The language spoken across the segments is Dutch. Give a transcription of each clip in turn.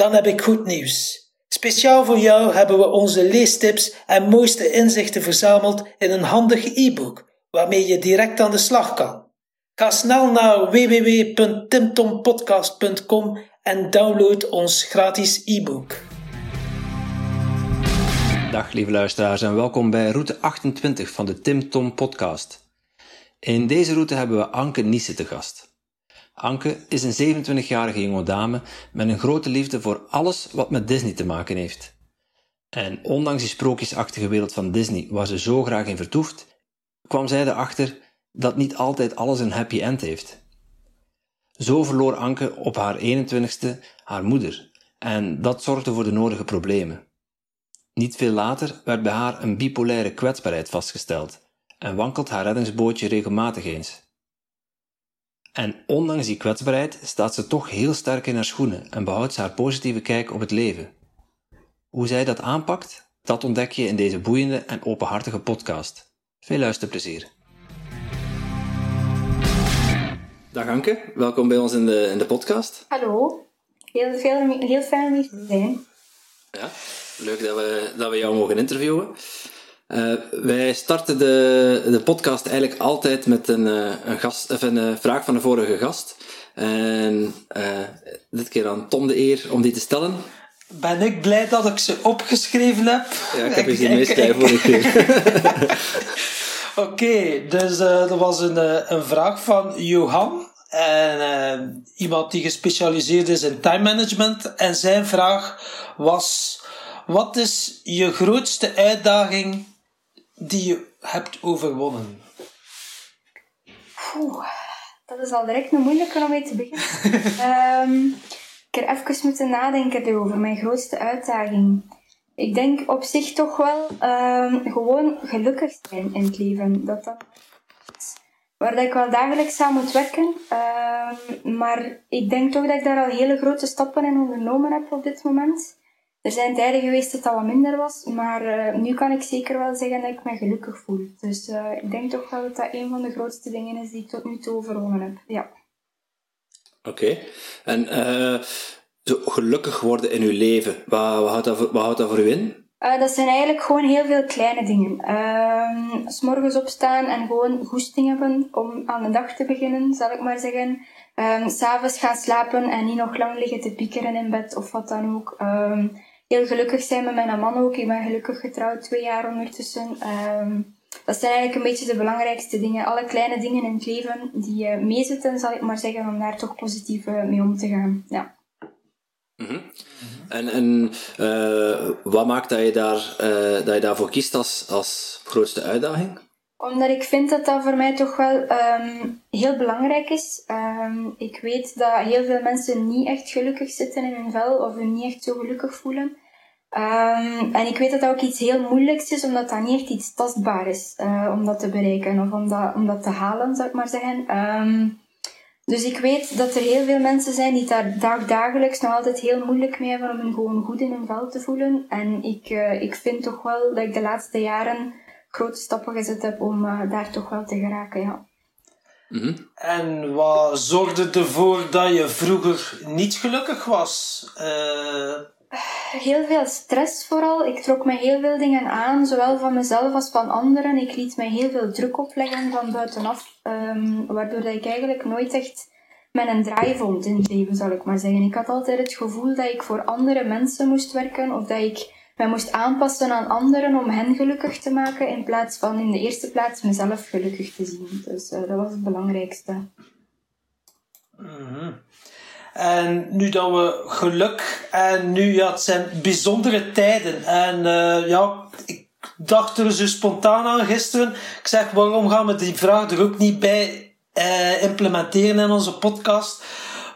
Dan heb ik goed nieuws. Speciaal voor jou hebben we onze leestips en mooiste inzichten verzameld in een handig e-book waarmee je direct aan de slag kan. Ga snel naar www.timtompodcast.com en download ons gratis e-book. Dag lieve luisteraars en welkom bij route 28 van de Tim Tom Podcast. In deze route hebben we Anke Niese te gast. Anke is een 27-jarige jonge dame met een grote liefde voor alles wat met Disney te maken heeft. En ondanks die sprookjesachtige wereld van Disney, waar ze zo graag in vertoeft, kwam zij erachter dat niet altijd alles een happy end heeft. Zo verloor Anke op haar 21ste haar moeder, en dat zorgde voor de nodige problemen. Niet veel later werd bij haar een bipolaire kwetsbaarheid vastgesteld en wankelt haar reddingsbootje regelmatig eens. En ondanks die kwetsbaarheid staat ze toch heel sterk in haar schoenen en behoudt ze haar positieve kijk op het leven. Hoe zij dat aanpakt, dat ontdek je in deze boeiende en openhartige podcast. Veel luisterplezier. Dag Anke, welkom bij ons in de, in de podcast. Hallo, heel, veel, heel fijn om hier te zijn. Ja, leuk dat we, dat we jou mogen interviewen. Uh, wij starten de, de podcast eigenlijk altijd met een, uh, een, gast, of een uh, vraag van de vorige gast. En dit keer aan Tom de eer om die te stellen. Ben ik blij dat ik ze opgeschreven heb? Ja, ik heb je ze meeschrijven voor een keer. Oké, okay, dus er was een, een vraag van Johan. En, iemand die gespecialiseerd is in time management. En zijn vraag was: Wat is je grootste uitdaging die je hebt overwonnen? Oeh, dat is al direct een moeilijke om mee te beginnen. um, ik heb er even moeten nadenken over mijn grootste uitdaging. Ik denk op zich toch wel um, gewoon gelukkig zijn in het leven. Dat dat waar dat ik wel dagelijks aan moet werken. Um, maar ik denk toch dat ik daar al hele grote stappen in ondernomen heb op dit moment. Er zijn tijden geweest dat dat wat minder was, maar uh, nu kan ik zeker wel zeggen dat ik me gelukkig voel. Dus uh, ik denk toch wel dat dat een van de grootste dingen is die ik tot nu toe overwonnen heb. Ja. Oké. Okay. En uh, zo gelukkig worden in uw leven, wat, wat, houdt, dat voor, wat houdt dat voor u in? dat zijn eigenlijk gewoon heel veel kleine dingen. Uh, s morgens opstaan en gewoon goesting hebben om aan de dag te beginnen, zal ik maar zeggen. Um, S'avonds gaan slapen en niet nog lang liggen te piekeren in bed of wat dan ook. Heel gelukkig zijn met mijn man ook. Ik ben gelukkig getrouwd, twee jaar ondertussen. Um, dat zijn eigenlijk een beetje de belangrijkste dingen. Alle kleine dingen in het leven die uh, meezitten, zal ik maar zeggen, om daar toch positief uh, mee om te gaan. Ja. Mm -hmm. En, en uh, wat maakt dat je, daar, dat je daarvoor kiest als, als grootste uitdaging? Omdat ik vind dat dat voor mij toch wel um, heel belangrijk is. Um, ik weet dat heel veel mensen niet echt gelukkig zitten in hun vel of hun niet echt zo gelukkig voelen. Um, en ik weet dat dat ook iets heel moeilijks is, omdat dat niet echt iets tastbaar is uh, om dat te bereiken of om dat, om dat te halen, zou ik maar zeggen. dus ik weet dat er heel veel mensen zijn die daar dagelijks nog altijd heel moeilijk mee hebben om hun gewoon goed in hun vel te voelen. En ik, uh, ik vind toch wel dat ik de laatste jaren grote stappen gezet heb om uh, daar toch wel te geraken, ja. Mm -hmm. En wat zorgde ervoor dat je vroeger niet gelukkig was? Heel veel stress vooral. Ik trok me heel veel dingen aan, zowel van mezelf als van anderen. Ik liet mij heel veel druk opleggen van buitenaf, um, waardoor dat ik eigenlijk nooit echt mijn draai vond in het leven, zal ik maar zeggen. Ik had altijd het gevoel dat ik voor andere mensen moest werken of dat ik mij moest aanpassen aan anderen om hen gelukkig te maken, in plaats van in de eerste plaats mezelf gelukkig te zien. Dus uh, dat was het belangrijkste. -hmm. En nu dat we geluk en nu, ja, het zijn bijzondere tijden. En uh, ja, ik dacht er zo spontaan aan gisteren. Ik zeg, waarom gaan we die vraag er ook niet bij uh, implementeren in onze podcast?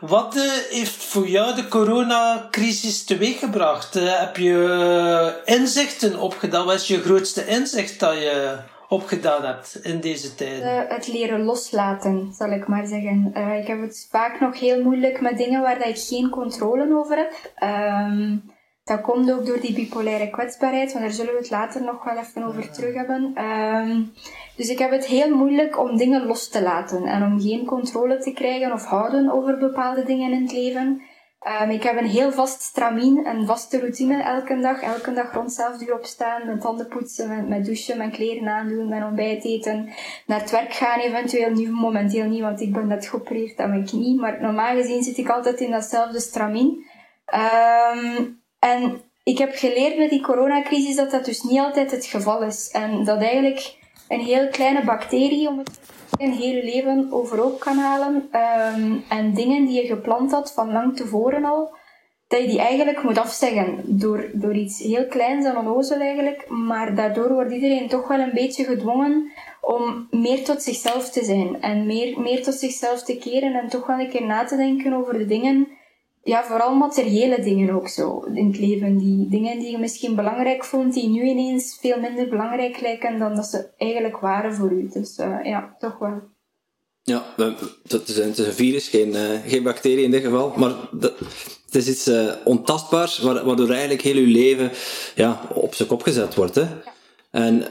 Wat heeft voor jou de coronacrisis teweeggebracht? heb je inzichten opgedaan? Wat is je grootste inzicht dat je opgedaan hebt in deze tijd? Uh, het leren loslaten, zal ik maar zeggen. Uh, ik heb het vaak nog heel moeilijk met dingen waar dat ik geen controle over heb. Um, dat komt ook door die bipolaire kwetsbaarheid, want daar zullen we het later nog wel even over terug hebben. Um, dus ik heb het heel moeilijk om dingen los te laten en om geen controle te krijgen of houden over bepaalde dingen in het leven. Um, ik heb een heel vast stramien, een vaste routine elke dag. Elke dag rond zelf uur opstaan, met tanden poetsen, met douchen, mijn kleren aandoen, mijn ontbijt eten, naar het werk gaan eventueel. Nu momenteel niet, want ik ben net geopereerd aan mijn knie. Maar normaal gezien zit ik altijd in datzelfde stramien. Um, en ik heb geleerd met die coronacrisis dat dat dus niet altijd het geval is. En dat eigenlijk een heel kleine bacterie, om het een hele leven overhoop kan halen. Um, en dingen die je geplant had van lang tevoren al, dat je die eigenlijk moet afzeggen. Door, door iets heel kleins en onnozel eigenlijk. Maar daardoor wordt iedereen toch wel een beetje gedwongen om meer tot zichzelf te zijn. En meer, meer tot zichzelf te keren en toch wel een keer na te denken over de dingen ja, vooral materiële dingen ook zo in het leven. Die dingen die je misschien belangrijk vond, die nu ineens veel minder belangrijk lijken dan dat ze eigenlijk waren voor u. Dus uh, ja, toch wel. Ja, het is, een, het is een virus, geen, uh, geen bacterie in dit geval. Maar dat, het is iets uh, ontastbaars, waardoor eigenlijk heel uw leven ja, op zijn kop gezet wordt. Hè? Ja. En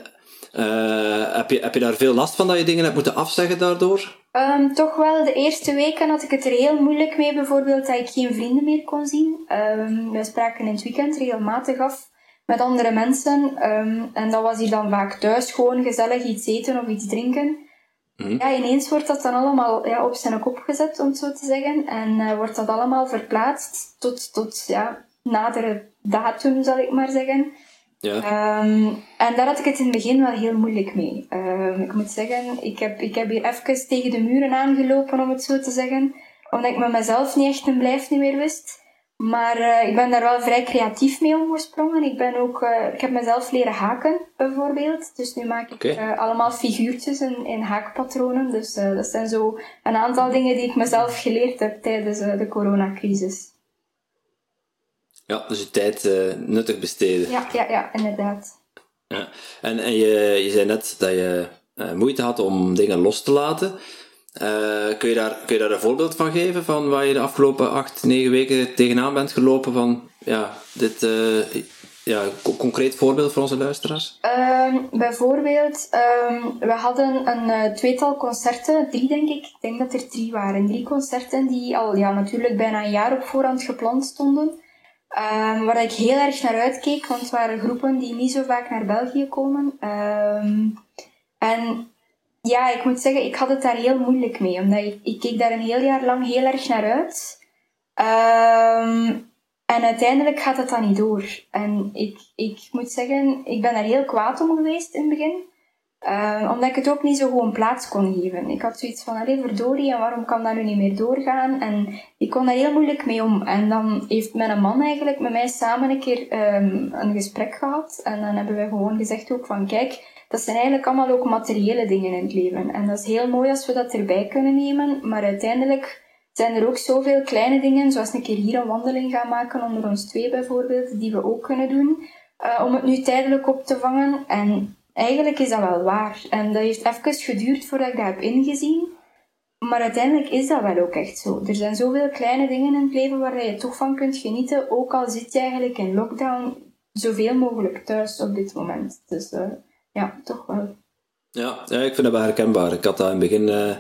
heb, je, heb je daar veel last van dat je dingen hebt moeten afzeggen daardoor? Um, toch wel, de eerste weken had ik het er heel moeilijk mee, bijvoorbeeld dat ik geen vrienden meer kon zien. Um, we spraken in het weekend regelmatig af met andere mensen. Um, en dat was hier dan vaak thuis, gewoon gezellig iets eten of iets drinken. Mm. Ja, ineens wordt dat dan allemaal ja, op zijn kop gezet, om het zo te zeggen. En uh, wordt dat allemaal verplaatst tot, tot ja, nadere datum, zal ik maar zeggen. Ja. Um, en daar had ik het in het begin wel heel moeilijk mee. Um, ik moet zeggen, ik heb, ik heb hier even tegen de muren aangelopen, om het zo te zeggen. Omdat ik met mezelf niet echt een blijf niet meer wist. Maar uh, ik ben daar wel vrij creatief mee omgesprongen. Ik, ben ook, uh, ik heb mezelf leren haken, bijvoorbeeld. Dus nu maak ik okay. uh, allemaal figuurtjes in, in haakpatronen. Dus dat zijn zo een aantal dingen die ik mezelf geleerd heb tijdens de coronacrisis. Ja, dus je tijd uh, nuttig besteden. Ja, ja, ja inderdaad. Ja. En, en je, je zei net dat je uh, moeite had om dingen los te laten. Uh, kun, je daar, kun je daar een voorbeeld van geven, van waar je de afgelopen acht, negen weken tegenaan bent gelopen? Van, ja, dit, ja, concreet voorbeeld voor onze luisteraars? Um, bijvoorbeeld, um, we hadden een uh, tweetal concerten, drie denk ik. Ik denk dat er drie waren. Drie concerten die al ja, natuurlijk bijna een jaar op voorhand gepland stonden. Um, waar ik heel erg naar uitkeek, want het waren groepen die niet zo vaak naar België komen. Um, en ja, ik moet zeggen, ik had het daar heel moeilijk mee, omdat ik, ik keek daar een heel jaar lang heel erg naar uit. Um, en uiteindelijk gaat het dan niet door. En ik, ik moet zeggen, ik ben daar heel kwaad om geweest in het begin. Uh, omdat ik het ook niet zo gewoon plaats kon geven. Ik had zoiets van, allee, verdorie, en waarom kan dat nu niet meer doorgaan? En ik kon daar heel moeilijk mee om. En dan heeft mijn man eigenlijk met mij samen een keer um, een gesprek gehad. En dan hebben we gewoon gezegd ook van, kijk, dat zijn eigenlijk allemaal ook materiële dingen in het leven. En dat is heel mooi als we dat erbij kunnen nemen. Maar uiteindelijk zijn er ook zoveel kleine dingen, zoals een keer hier een wandeling gaan maken onder ons twee bijvoorbeeld, die we ook kunnen doen. Uh, om het nu tijdelijk op te vangen. En Eigenlijk is dat wel waar. En dat heeft even geduurd voordat ik dat heb ingezien. Maar uiteindelijk is dat wel ook echt zo. Er zijn zoveel kleine dingen in het leven waar je toch van kunt genieten, ook al zit je eigenlijk in lockdown zoveel mogelijk thuis op dit moment. Dus uh, ja, toch wel. Ja, ja, ik vind dat wel herkenbaar. Ik had dat in het begin, uh, in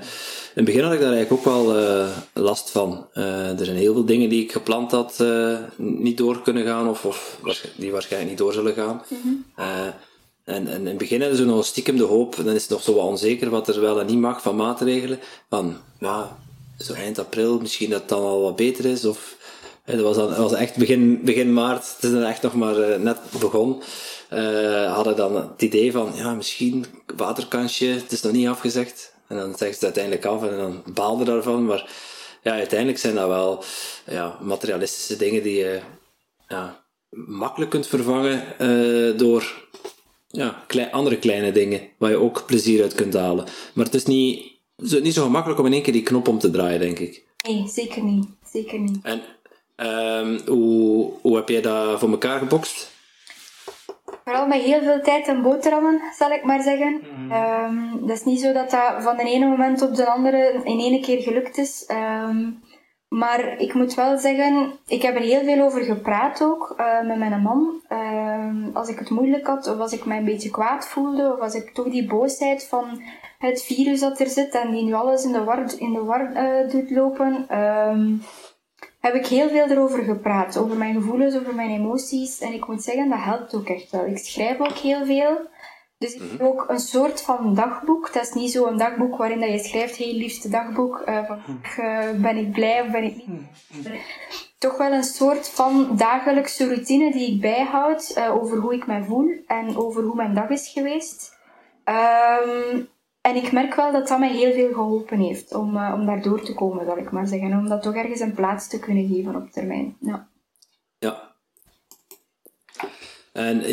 het begin had ik daar eigenlijk ook wel uh, last van. er zijn heel veel dingen die ik gepland had niet door kunnen gaan, of, of die waarschijnlijk niet door zullen gaan. Mm -hmm. En, en in het begin hadden ze nog stiekem de hoop, dan is het nog zo wat onzeker wat er wel en niet mag van maatregelen. Van, ja, zo eind april, misschien dat het dan al wat beter is. Of, dat was, dan, was echt begin, begin maart, het is dan echt nog maar uh, net begonnen. Uh, hadden dan het idee van, ja, misschien waterkansje, het is nog niet afgezegd. En dan zeggen ze het uiteindelijk af en dan baalden daarvan. Maar ja, uiteindelijk zijn dat wel ja, materialistische dingen die je ja, makkelijk kunt vervangen uh, door ja, andere kleine dingen waar je ook plezier uit kunt halen. Maar het is niet, niet zo gemakkelijk om in één keer die knop om te draaien, denk ik. Nee, zeker niet. Zeker niet. En ehm, hoe, hoe heb jij dat voor elkaar gebokst? Vooral met heel veel tijd en boterhammen, zal ik maar zeggen. Ehm, dat is niet zo dat dat van de ene moment op de andere in één keer gelukt is. Ehm, maar ik moet wel zeggen, ik heb er heel veel over gepraat ook eh, met mijn man. Ehm, als ik het moeilijk had, of als ik mij een beetje kwaad voelde, of als ik toch die boosheid van het virus dat er zit en die nu alles in de war, in de war eh, doet lopen, ehm, heb ik heel veel erover gepraat. Over mijn gevoelens, over mijn emoties. En ik moet zeggen, dat helpt ook echt wel. Ik schrijf ook heel veel. Dus ik heb ook een soort van dagboek. Dat is niet zo'n dagboek waarin dat je schrijft, heel liefste dagboek, eh, van eh, ben ik blij of ben ik niet. Toch wel een soort van dagelijkse routine die ik bijhoud eh, over hoe ik mij voel en over hoe mijn dag is geweest. Ehm, en ik merk wel dat dat mij heel veel geholpen heeft om, om daar door te komen, zal ik maar zeggen. Om dat toch ergens een plaats te kunnen geven op termijn. Ja. En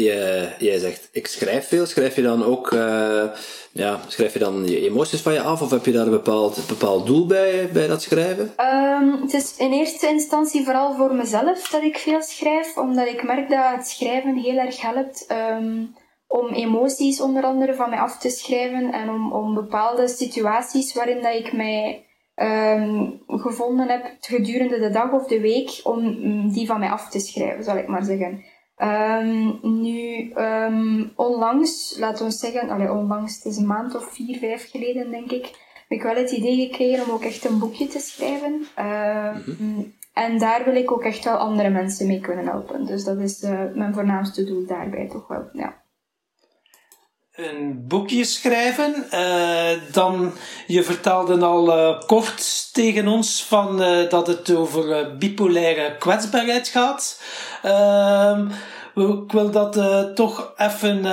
jij zegt, ik schrijf veel. Schrijf je dan ook, eh, ja, schrijf je dan je emoties van je af? Of heb je daar een bepaald, bepaald doel bij, bij dat schrijven? Ehm, het is in eerste instantie vooral voor mezelf dat ik veel schrijf, omdat ik merk dat het schrijven heel erg helpt ehm, om emoties onder andere van mij af te schrijven en om, om bepaalde situaties waarin dat ik mij ehm, gevonden heb gedurende de dag of de week, om mm, die van mij af te schrijven, zal ik maar zeggen. Ehm, nu, ehm, onlangs, laten we zeggen, allee, onlangs, het is een maand of vier, vijf geleden denk ik, heb ik wel het idee gekregen om ook echt een boekje te schrijven. Ehm, En daar wil ik ook echt wel andere mensen mee kunnen helpen. Dus dat is eh, mijn voornaamste doel daarbij toch wel, ja. Een boekje schrijven. Eh, dan, je vertelde al eh, kort tegen ons van, eh, dat het over bipolaire kwetsbaarheid gaat. Ehm, ik wil dat toch even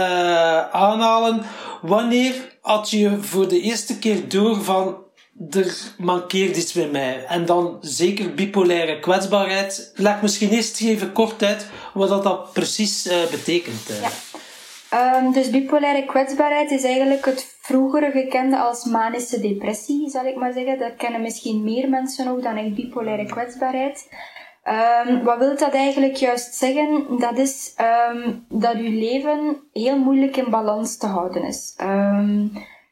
aanhalen. Wanneer had je voor de eerste keer door van er mankeert iets bij mij? En dan zeker bipolaire kwetsbaarheid. Leg misschien eerst even kort uit wat dat, precies betekent. Ehm, dus bipolaire kwetsbaarheid is eigenlijk het vroeger gekende als manische depressie, zal ik maar zeggen. Dat kennen misschien meer mensen ook dan echt bipolaire kwetsbaarheid. Ehm, wat wil dat eigenlijk juist zeggen? Dat is ehm, dat uw leven heel moeilijk in balans te houden is.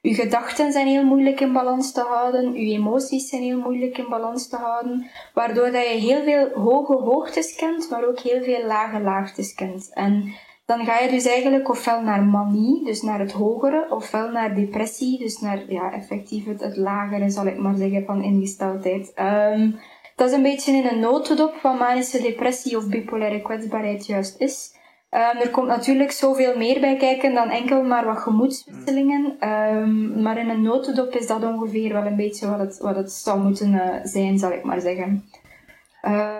Uw gedachten zijn heel moeilijk in balans te houden, uw emoties zijn heel moeilijk in balans te houden, waardoor dat je heel veel hoge hoogtes kent, maar ook heel veel lage laagtes kent. En dan ga je dus eigenlijk ofwel naar manie, dus naar het hogere, ofwel naar depressie, dus naar ja, effectief het, het lagere, zal ik maar zeggen, van ingesteldheid. Ehm, dat is een beetje in een notendop wat manische depressie of bipolaire kwetsbaarheid juist is. Ehm, er komt natuurlijk zoveel meer bij kijken dan enkel maar wat gemoedswisselingen. Ehm, maar in een notendop is dat ongeveer wel een beetje wat het, wat het zou moeten eh, zijn, zal ik maar zeggen. Eh,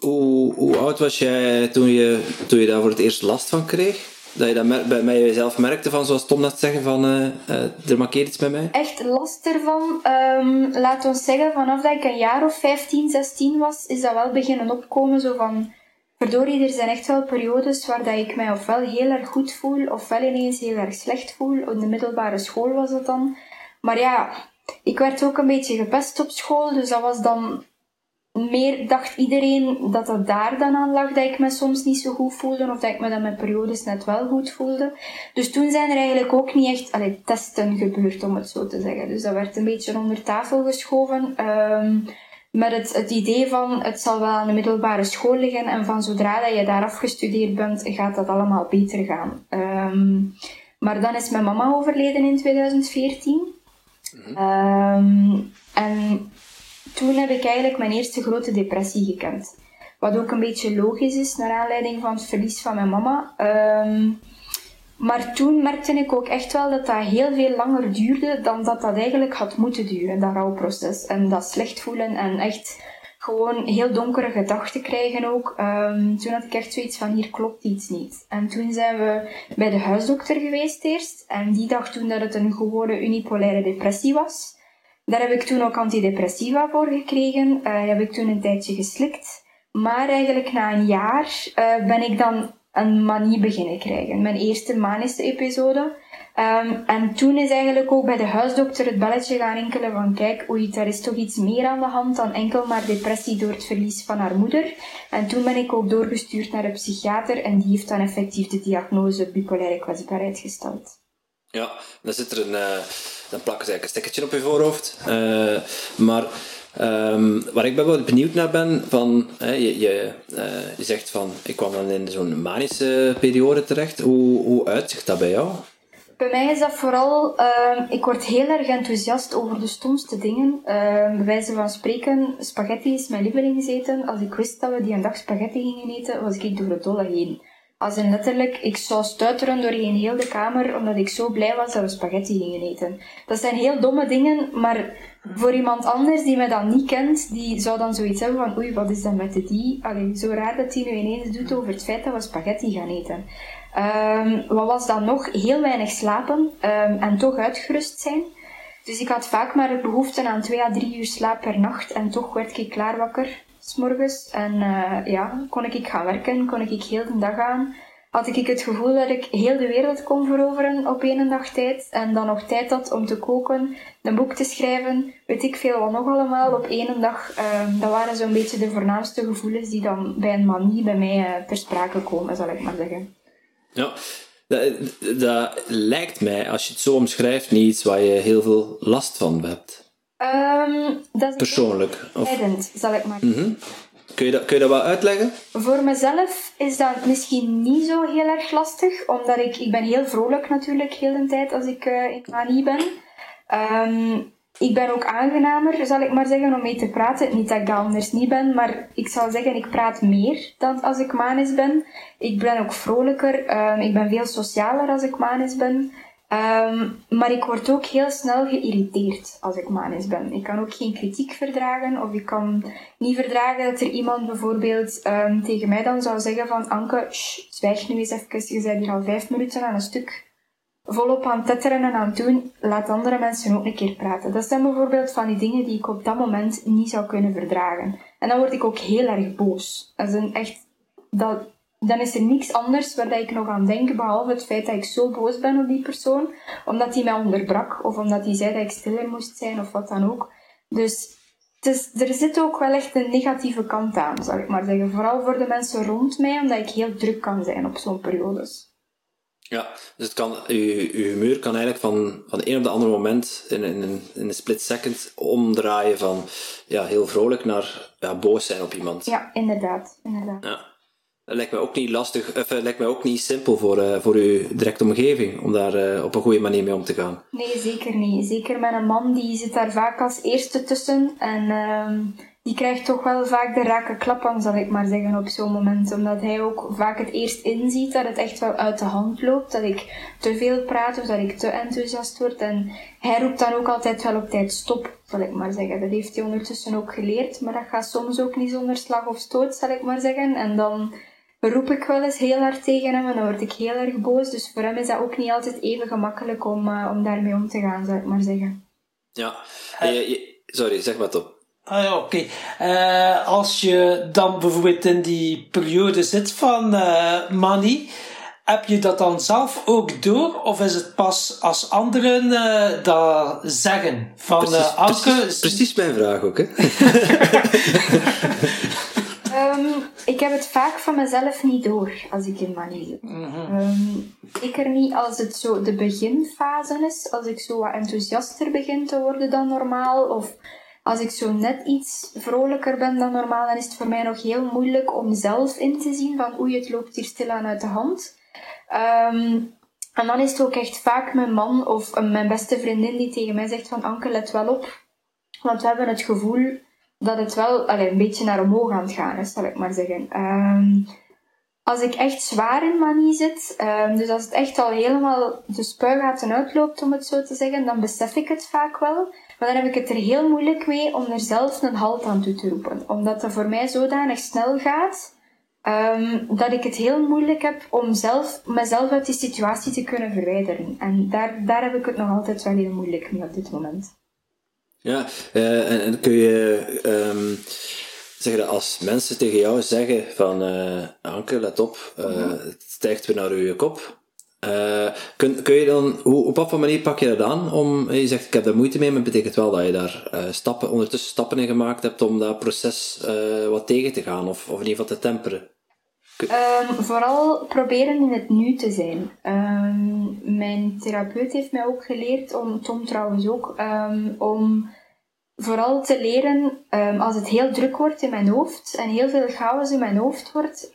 Hoe, hoe oud was jij toen je, toen je daar voor het eerst last van kreeg? Dat je dat bij, bij jezelf merkte van, zoals Tom net zeggen, van eh, eh, er mankeert iets bij mij? echt last ervan. Ehm laat ons zeggen, vanaf dat ik een jaar of 15, 16 was, is dat wel beginnen opkomen. Zo van, verdorie, er zijn echt wel periodes waar dat ik mij ofwel heel erg goed voel, ofwel ineens heel erg slecht voel. In de middelbare school was dat dan. Maar ja, ik werd ook een beetje gepest op school, dus dat was dan meer dacht iedereen dat het daar dan aan lag dat ik me soms niet zo goed voelde of dat ik me dan met periodes net wel goed voelde. Dus toen zijn er eigenlijk ook niet echt allee, testen gebeurd, om het zo te zeggen. Dus dat werd een beetje onder tafel geschoven. ehm, met het, het idee van het zal wel aan de middelbare school liggen en van zodra dat je daar afgestudeerd bent, gaat dat allemaal beter gaan. Ehm, maar dan is mijn mama overleden in 2014. Ehm, en toen heb ik eigenlijk mijn eerste grote depressie gekend. Wat ook een beetje logisch is, naar aanleiding van het verlies van mijn mama. Ehm, maar toen merkte ik ook echt wel dat dat heel veel langer duurde dan dat dat eigenlijk had moeten duren, dat rouwproces. En dat slecht voelen en echt gewoon heel donkere gedachten krijgen ook. Ehm, toen had ik echt zoiets van, hier klopt iets niet. En toen zijn we bij de huisdokter geweest eerst. En die dacht toen dat het een gewone unipolaire depressie was. Daar heb ik toen ook antidepressiva voor gekregen. Eh heb ik toen een tijdje geslikt. Maar eigenlijk na een jaar eh, ben ik dan een manie beginnen krijgen. Mijn eerste manische episode. Ehm, en toen is eigenlijk ook bij de huisdokter het belletje gaan rinkelen van kijk, oei, daar is toch iets meer aan de hand dan enkel maar depressie door het verlies van haar moeder. En toen ben ik ook doorgestuurd naar een psychiater en die heeft dan effectief de diagnose bipolaire kwetsbaarheid gesteld. Ja, dan zit er een, dan plakken ze eigenlijk een stekkertje op je voorhoofd. Uh, maar um, waar ik wel benieuwd naar ben, van, je, je, uh, je zegt van, ik kwam dan in zo'n manische periode terecht. Hoe, hoe uitzicht dat bij jou? Bij mij is dat vooral, uh, ik word heel erg enthousiast over de stomste dingen. Uh, bij wijze van spreken, spaghetti is mijn lievelingseten. Als ik wist dat we die een dag spaghetti gingen eten, was ik door het dolle heen. Als in letterlijk, ik zou stuiteren doorheen heel de kamer, omdat ik zo blij was dat we spaghetti gingen eten. Dat zijn heel domme dingen, maar voor iemand anders die mij dan niet kent, die zou dan zoiets hebben van, oei, wat is dat met de die? Allee, zo raar dat hij nu ineens doet over het feit dat we spaghetti gaan eten. Um, wat was dan nog? Heel weinig slapen um, en toch uitgerust zijn. Dus ik had vaak maar behoefte aan 2 à 3 uur slaap per nacht en toch werd ik klaar wakker s'morgens. En uh, ja, kon ik gaan werken, kon ik heel de dag aan. Had ik het gevoel dat ik heel de wereld kon veroveren op één dag tijd. En dan nog tijd had om te koken, een boek te schrijven, weet ik veel wat nog allemaal op één dag. Uh, dat waren zo'n beetje de voornaamste gevoelens die dan bij een manie bij mij uh, ter sprake komen, zal ik maar zeggen. Ja, dat, dat, lijkt mij, als je het zo omschrijft, niet iets waar je heel veel last van hebt. Um, dat is Persoonlijk. Of... zal ik maar mm -hmm. kun, je dat, kun je dat wel uitleggen? Voor mezelf is dat misschien niet zo heel erg lastig, omdat ik, ik ben heel vrolijk natuurlijk heel de tijd als ik uh, in manie ben. Um, ik ben ook aangenamer, zal ik maar zeggen, om mee te praten. Niet dat ik dat anders niet ben, maar ik zal zeggen, ik praat meer dan als ik manisch ben. Ik ben ook vrolijker, um, ik ben veel socialer als ik manisch ben. Um, maar ik word ook heel snel geïrriteerd als ik manisch ben. Ik kan ook geen kritiek verdragen, of ik kan niet verdragen dat er iemand bijvoorbeeld um, tegen mij dan zou zeggen van Anke, zwijg nu eens even, je bent hier al vijf minuten aan een stuk volop aan het tetteren en aan het doen, laat andere mensen ook een keer praten. Dat zijn bijvoorbeeld van die dingen die ik op dat moment niet zou kunnen verdragen. En dan word ik ook heel erg boos. Dat is een echt, dat, dan is er niks anders waar dat ik nog aan denk, behalve het feit dat ik zo boos ben op die persoon, omdat hij mij onderbrak, of omdat hij zei dat ik stiller moest zijn, of wat dan ook. Dus is, er zit ook wel echt een negatieve kant aan, zal ik maar zeggen. Vooral voor de mensen rond mij, omdat ik heel druk kan zijn op zo'n periodes. Ja, dus het kan, uw, uw humeur kan eigenlijk van, van een op de andere moment in, in, in een split second omdraaien van ja, heel vrolijk naar ja, boos zijn op iemand. Ja, inderdaad. inderdaad. Ja. Lijkt mij ook niet lastig, of lijkt mij ook niet simpel voor, uh, voor uw directe omgeving om daar uh, op een goede manier mee om te gaan. Nee, zeker niet. Zeker met een man die zit daar vaak als eerste tussen. En uh, die krijgt toch wel vaak de rake klap aan, zal ik maar zeggen, op zo'n moment. Omdat hij ook vaak het eerst inziet dat het echt wel uit de hand loopt. Dat ik te veel praat of dat ik te enthousiast word. En hij roept dan ook altijd wel op tijd stop, zal ik maar zeggen. Dat heeft hij ondertussen ook geleerd. Maar dat gaat soms ook niet zonder slag of stoot, zal ik maar zeggen. En dan roep ik wel eens heel hard tegen hem en dan word ik heel erg boos. Dus voor hem is dat ook niet altijd even gemakkelijk om, uh, om daarmee om te gaan, zal ik maar zeggen. Ja, je, je, sorry, zeg maar top. Ah ja, oké. Okay. Uh, als je dan bijvoorbeeld in die periode zit van uh, money, heb je dat dan zelf ook door? Of is het pas als anderen uh, dat zeggen? Van precies, Anke... Precies, precies mijn vraag ook, hè? um, ik heb het vaak van mezelf niet door als ik in manie zit. Mm -hmm. um, zeker niet als het zo de beginfase is, als ik zo wat enthousiaster begin te worden dan normaal, of als ik zo net iets vrolijker ben dan normaal, dan is het voor mij nog heel moeilijk om zelf in te zien van oei, het loopt hier stilaan uit de hand. Um, en dan is het ook echt vaak mijn man of mijn beste vriendin die tegen mij zegt van Anke, let wel op. Want we hebben het gevoel dat het wel allez, een beetje naar omhoog aan het gaan zal ik maar zeggen. Um, als ik echt zwaar in manie zit, um, dus als het echt al helemaal de spuigaten uitloopt, om het zo te zeggen, dan besef ik het vaak wel. Maar dan heb ik het er heel moeilijk mee om er zelf een halt aan toe te roepen. Omdat dat voor mij zodanig snel gaat, um, dat ik het heel moeilijk heb om zelf, mezelf uit die situatie te kunnen verwijderen. En daar, daar heb ik het nog altijd wel heel moeilijk mee op dit moment. Ja, uh, en kun je... Um Zeg dat als mensen tegen jou zeggen van uh, Anke, let op, uh, het stijgt weer naar uw kop. Kun, kun je dan, hoe, op wat voor manier pak je dat aan? Om, je zegt, ik heb daar moeite mee, maar betekent wel dat je daar stappen, ondertussen stappen in gemaakt hebt om dat proces wat tegen te gaan, of, of in ieder geval te temperen. Um, vooral proberen in het nu te zijn. Um, mijn therapeut heeft mij ook geleerd, om, Tom trouwens ook, um, om vooral te leren als het heel druk wordt in mijn hoofd en heel veel chaos in mijn hoofd wordt,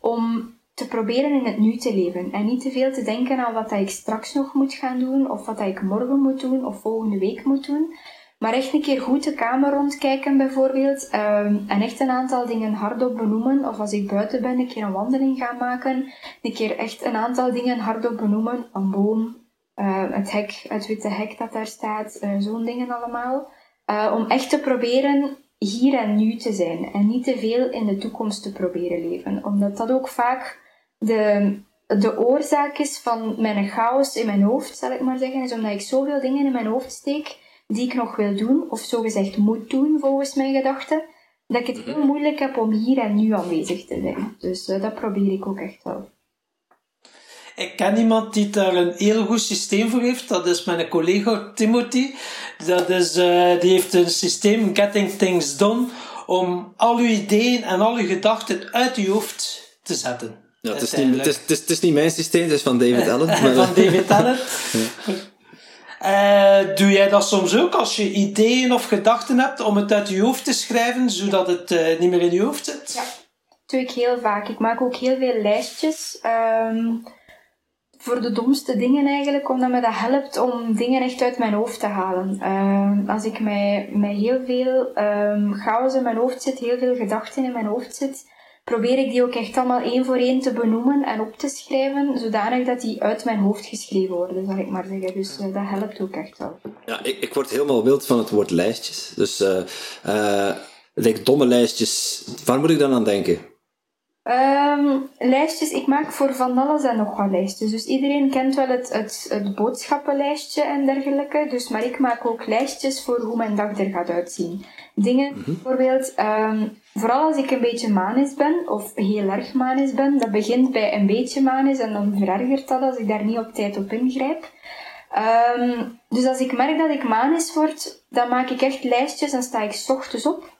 om te proberen in het nu te leven en niet te veel te denken aan wat ik straks nog moet gaan doen of wat ik morgen moet doen of volgende week moet doen. Maar echt een keer goed de kamer rondkijken bijvoorbeeld. Um, en echt een aantal dingen hardop benoemen. Of als ik buiten ben, een keer een wandeling gaan maken. Een keer echt een aantal dingen hardop benoemen. Een boom, uh, het hek, het witte hek dat daar staat. Uh, Zo'n dingen allemaal. Uh, om echt te proberen hier en nu te zijn. En niet te veel in de toekomst te proberen leven. Omdat dat ook vaak de, de oorzaak is van mijn chaos in mijn hoofd, zal ik maar zeggen. Is omdat ik zoveel dingen in mijn hoofd steek die ik nog wil doen, of zogezegd moet doen volgens mijn gedachten, dat ik het heel mhm. moeilijk heb om hier en nu aanwezig te zijn. Dus uh, dat probeer ik ook echt wel. Ik ken iemand die daar een heel goed systeem voor heeft. Dat is mijn collega Timothy. Dat is, uh, die heeft een systeem, Getting Things Done, om al uw ideeën en al uw gedachten uit uw hoofd te zetten. Ja, het, is niet, het, is, het, is, niet mijn systeem, het is van David Allen. Maar... van David Allen. Uh, doe jij dat soms ook als je ideeën of gedachten hebt om het uit je hoofd te schrijven, zodat het uh, niet meer in je hoofd zit? Ja, dat doe ik heel vaak. Ik maak ook heel veel lijstjes. Um, voor de domste dingen eigenlijk, omdat me dat helpt om dingen echt uit mijn hoofd te halen. Uh, als ik met heel veel um, chaos in mijn hoofd zit, heel veel gedachten in mijn hoofd zit, probeer ik die ook echt allemaal één voor één te benoemen en op te schrijven, zodanig dat die uit mijn hoofd geschreven worden, zal ik maar zeggen. Dus uh, dat helpt ook echt wel. Ja, ik, ik word helemaal wild van het woord lijstjes. Dus uh, uh, domme lijstjes, waar moet ik dan aan denken? Um, lijstjes, ik maak voor van alles en nog wat lijstjes. Dus iedereen kent wel het, het, het boodschappenlijstje en dergelijke. Dus, maar ik maak ook lijstjes voor hoe mijn dag er gaat uitzien. Dingen, mm bijvoorbeeld, um, vooral als ik een beetje manisch ben, of heel erg manisch ben, dat begint bij een beetje manisch en dan verergert dat als ik daar niet op tijd op ingrijp. Um, dus als ik merk dat ik manisch word, dan maak ik echt lijstjes en sta ik s ochtends op.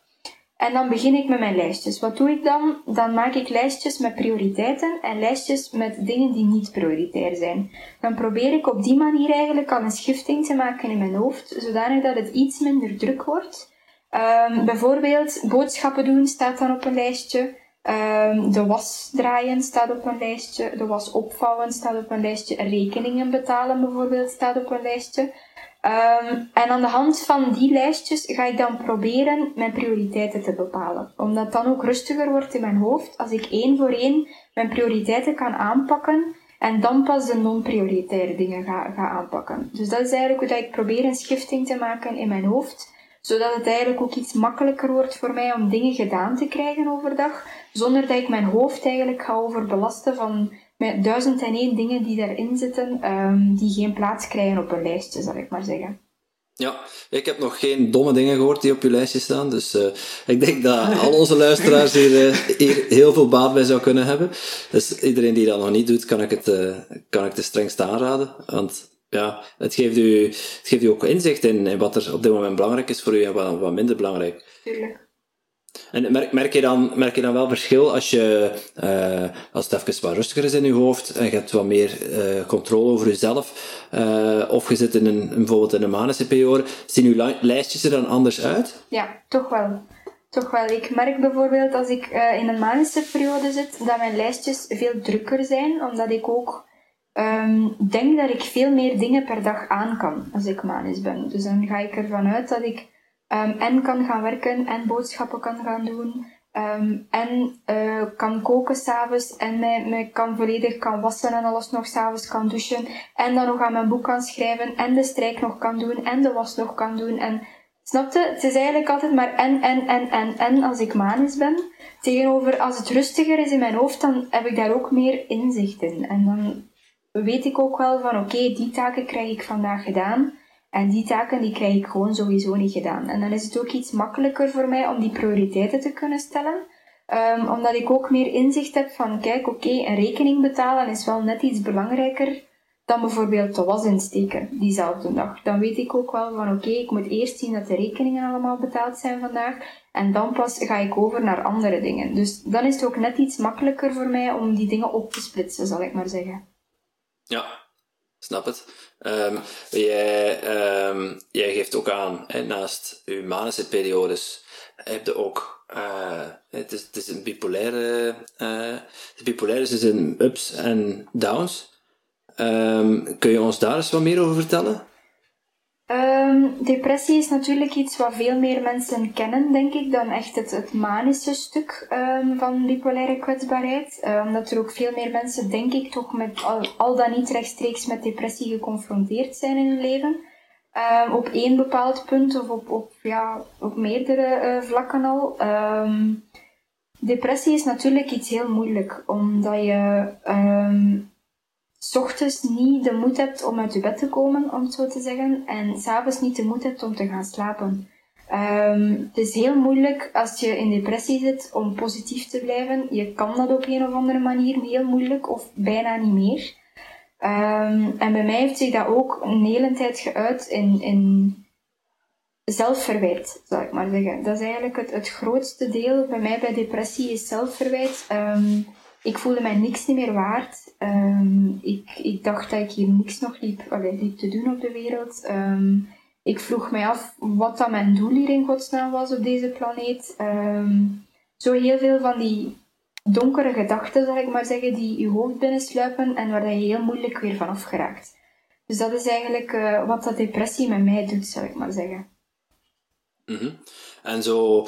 En dan begin ik met mijn lijstjes. Wat doe ik dan? Dan maak ik lijstjes met prioriteiten en lijstjes met dingen die niet prioritair zijn. Dan probeer ik op die manier eigenlijk al een schifting te maken in mijn hoofd, zodanig dat het iets minder druk wordt. Um, bijvoorbeeld boodschappen doen staat dan op een lijstje. Um, de was draaien staat op een lijstje. De was opvouwen staat op een lijstje. Rekeningen betalen bijvoorbeeld staat op een lijstje. Um, en aan de hand van die lijstjes ga ik dan proberen mijn prioriteiten te bepalen. Omdat dan ook rustiger wordt in mijn hoofd als ik één voor één mijn prioriteiten kan aanpakken en dan pas de non-prioritaire dingen ga, ga aanpakken. Dus dat is eigenlijk hoe ik probeer een schifting te maken in mijn hoofd zodat het eigenlijk ook iets makkelijker wordt voor mij om dingen gedaan te krijgen overdag, zonder dat ik mijn hoofd eigenlijk ga overbelasten van met duizend en één dingen die daarin zitten, um, die geen plaats krijgen op een lijstje, zal ik maar zeggen. Ja, ik heb nog geen domme dingen gehoord die op je lijstje staan. Dus uh, ik denk dat al onze luisteraars hier, uh, hier, heel veel baat bij zou kunnen hebben. Dus iedereen die dat nog niet doet, kan ik het, uh, kan ik de strengst aanraden. Want ja, het geeft u, het geeft u ook inzicht in, in wat er op dit moment belangrijk is voor u en wat, wat minder belangrijk. Tuurlijk. En merk, merk, je dan, merk je dan wel verschil als, je, uh, als het even wat rustiger is in je hoofd en je hebt wat meer uh, controle over jezelf, uh, of je zit in een, bijvoorbeeld in een manische periode, zien uw lijstjes er dan anders uit? Ja, toch wel. Toch wel. Ik merk bijvoorbeeld als ik in een manische periode zit, dat mijn lijstjes veel drukker zijn, omdat ik ook um, denk dat ik veel meer dingen per dag aan kan als ik manisch ben. Dus dan ga ik ervan uit dat ik um, en kan gaan werken en boodschappen kan gaan doen. Um, en uh, kan koken s'avonds en mij, mij kan volledig kan wassen en alles nog s'avonds kan douchen. En dan nog aan mijn boek kan schrijven en de strijk nog kan doen en de was nog kan doen. En snapte? Het is eigenlijk altijd maar en, en, en, en, en als ik manisch ben. Tegenover als het rustiger is in mijn hoofd, dan heb ik daar ook meer inzicht in. En dan weet ik ook wel van oké, die taken krijg ik vandaag gedaan. En die taken die krijg ik gewoon sowieso niet gedaan. En dan is het ook iets makkelijker voor mij om die prioriteiten te kunnen stellen. Um, omdat ik ook meer inzicht heb van, kijk, oké, een rekening betalen is wel net iets belangrijker dan bijvoorbeeld de was insteken diezelfde dag. Dan weet ik ook wel van, oké, ik moet eerst zien dat de rekeningen allemaal betaald zijn vandaag. En dan pas ga ik over naar andere dingen. Dus dan is het ook net iets makkelijker voor mij om die dingen op te splitsen, zal ik maar zeggen. Ja, snap het. Um, jij, um, jij geeft ook aan, naast uw manische periodes, heb je ook uh, het, is, het is een bipolaire. Uh, bipolair is dus in ups en downs. Um, kun je ons daar eens wat meer over vertellen? Um, depressie is natuurlijk iets wat veel meer mensen kennen, denk ik, dan echt het, manische stuk um, van bipolaire kwetsbaarheid. omdat er ook veel meer mensen, denk ik, toch met al, dan niet rechtstreeks met depressie geconfronteerd zijn in hun leven. Um, op één bepaald punt of op, op, ja, op meerdere uh, vlakken al. Um, depressie is natuurlijk iets heel moeilijk, omdat je um, s ochtends niet de moed hebt om uit je bed te komen, om het zo te zeggen, en s'avonds niet de moed hebt om te gaan slapen. het is heel moeilijk als je in depressie zit om positief te blijven. Je kan dat op een of andere manier heel moeilijk of bijna niet meer. Um, en bij mij heeft zich dat ook een hele tijd geuit in, in zelfverwijt, zou ik maar zeggen. Dat is eigenlijk het, het grootste deel bij mij bij depressie is zelfverwijt. Um, ik voelde mij niks niet meer waard. Um, ik, ik dacht dat ik hier niks nog liep, allee, liep te doen op de wereld. Um, ik vroeg mij af wat dan mijn doel hier in godsnaam was op deze planeet. Um, zo heel veel van die donkere gedachten, zal ik maar zeggen, die je hoofd binnensluipen en waar je heel moeilijk weer vanaf geraakt. Dus dat is eigenlijk uh, wat dat depressie met mij doet, zal ik maar zeggen. -hmm. En zo,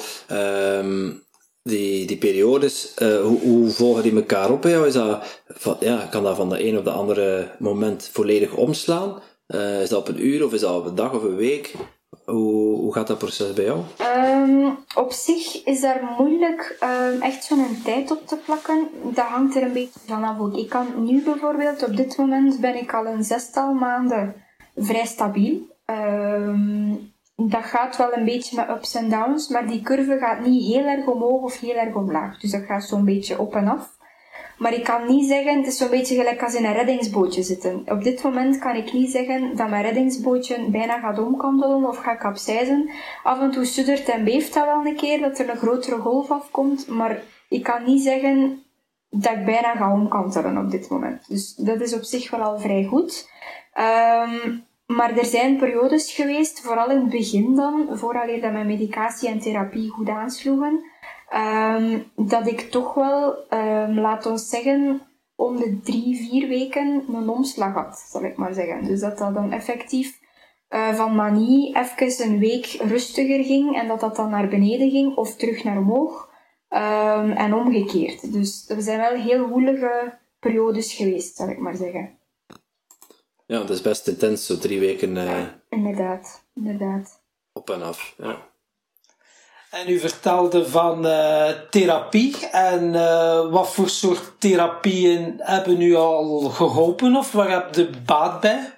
die, die periodes, uh, hoe, hoe, volgen die elkaar op? Is dat, van, ja, kan dat van de een op de andere moment volledig omslaan? Uh, is dat op een uur of is dat op een dag of een week? Hoe, hoe gaat dat proces bij jou? Um, op zich is daar moeilijk um, echt zo'n tijd op te plakken. Dat hangt er een beetje vanaf ook. Ik kan nu bijvoorbeeld, op dit moment ben ik al een zestal maanden vrij stabiel. Um, dat gaat wel een beetje met ups en downs, maar die curve gaat niet heel erg omhoog of heel erg omlaag. Dus dat gaat zo'n beetje op en af. Maar ik kan niet zeggen, het is zo'n beetje gelijk als in een reddingsbootje zitten. Op dit moment kan ik niet zeggen dat mijn reddingsbootje bijna gaat omkantelen of gaat capseizen. Af en toe suddert en beeft dat wel een keer, dat er een grotere golf afkomt. Maar ik kan niet zeggen dat ik bijna ga omkantelen op dit moment. Dus dat is op zich wel al vrij goed. Um, maar er zijn periodes geweest, vooral in het begin dan, vooraleer dat mijn medicatie en therapie goed aansloegen, Um, dat ik toch wel, um, laat ons zeggen, om de drie, vier weken een omslag had, zal ik maar zeggen. Dus dat dat dan effectief uh, van manie even een week rustiger ging en dat dat dan naar beneden ging of terug naar omhoog. Um, en omgekeerd. Dus er zijn wel heel woelige periodes geweest, zal ik maar zeggen. Ja, dat is best intens, zo drie weken. Uh... Inderdaad, inderdaad. Op en af, ja. En u vertelde van uh, therapie. En uh, wat voor soort therapieën hebben u al geholpen of waar heb je baat bij?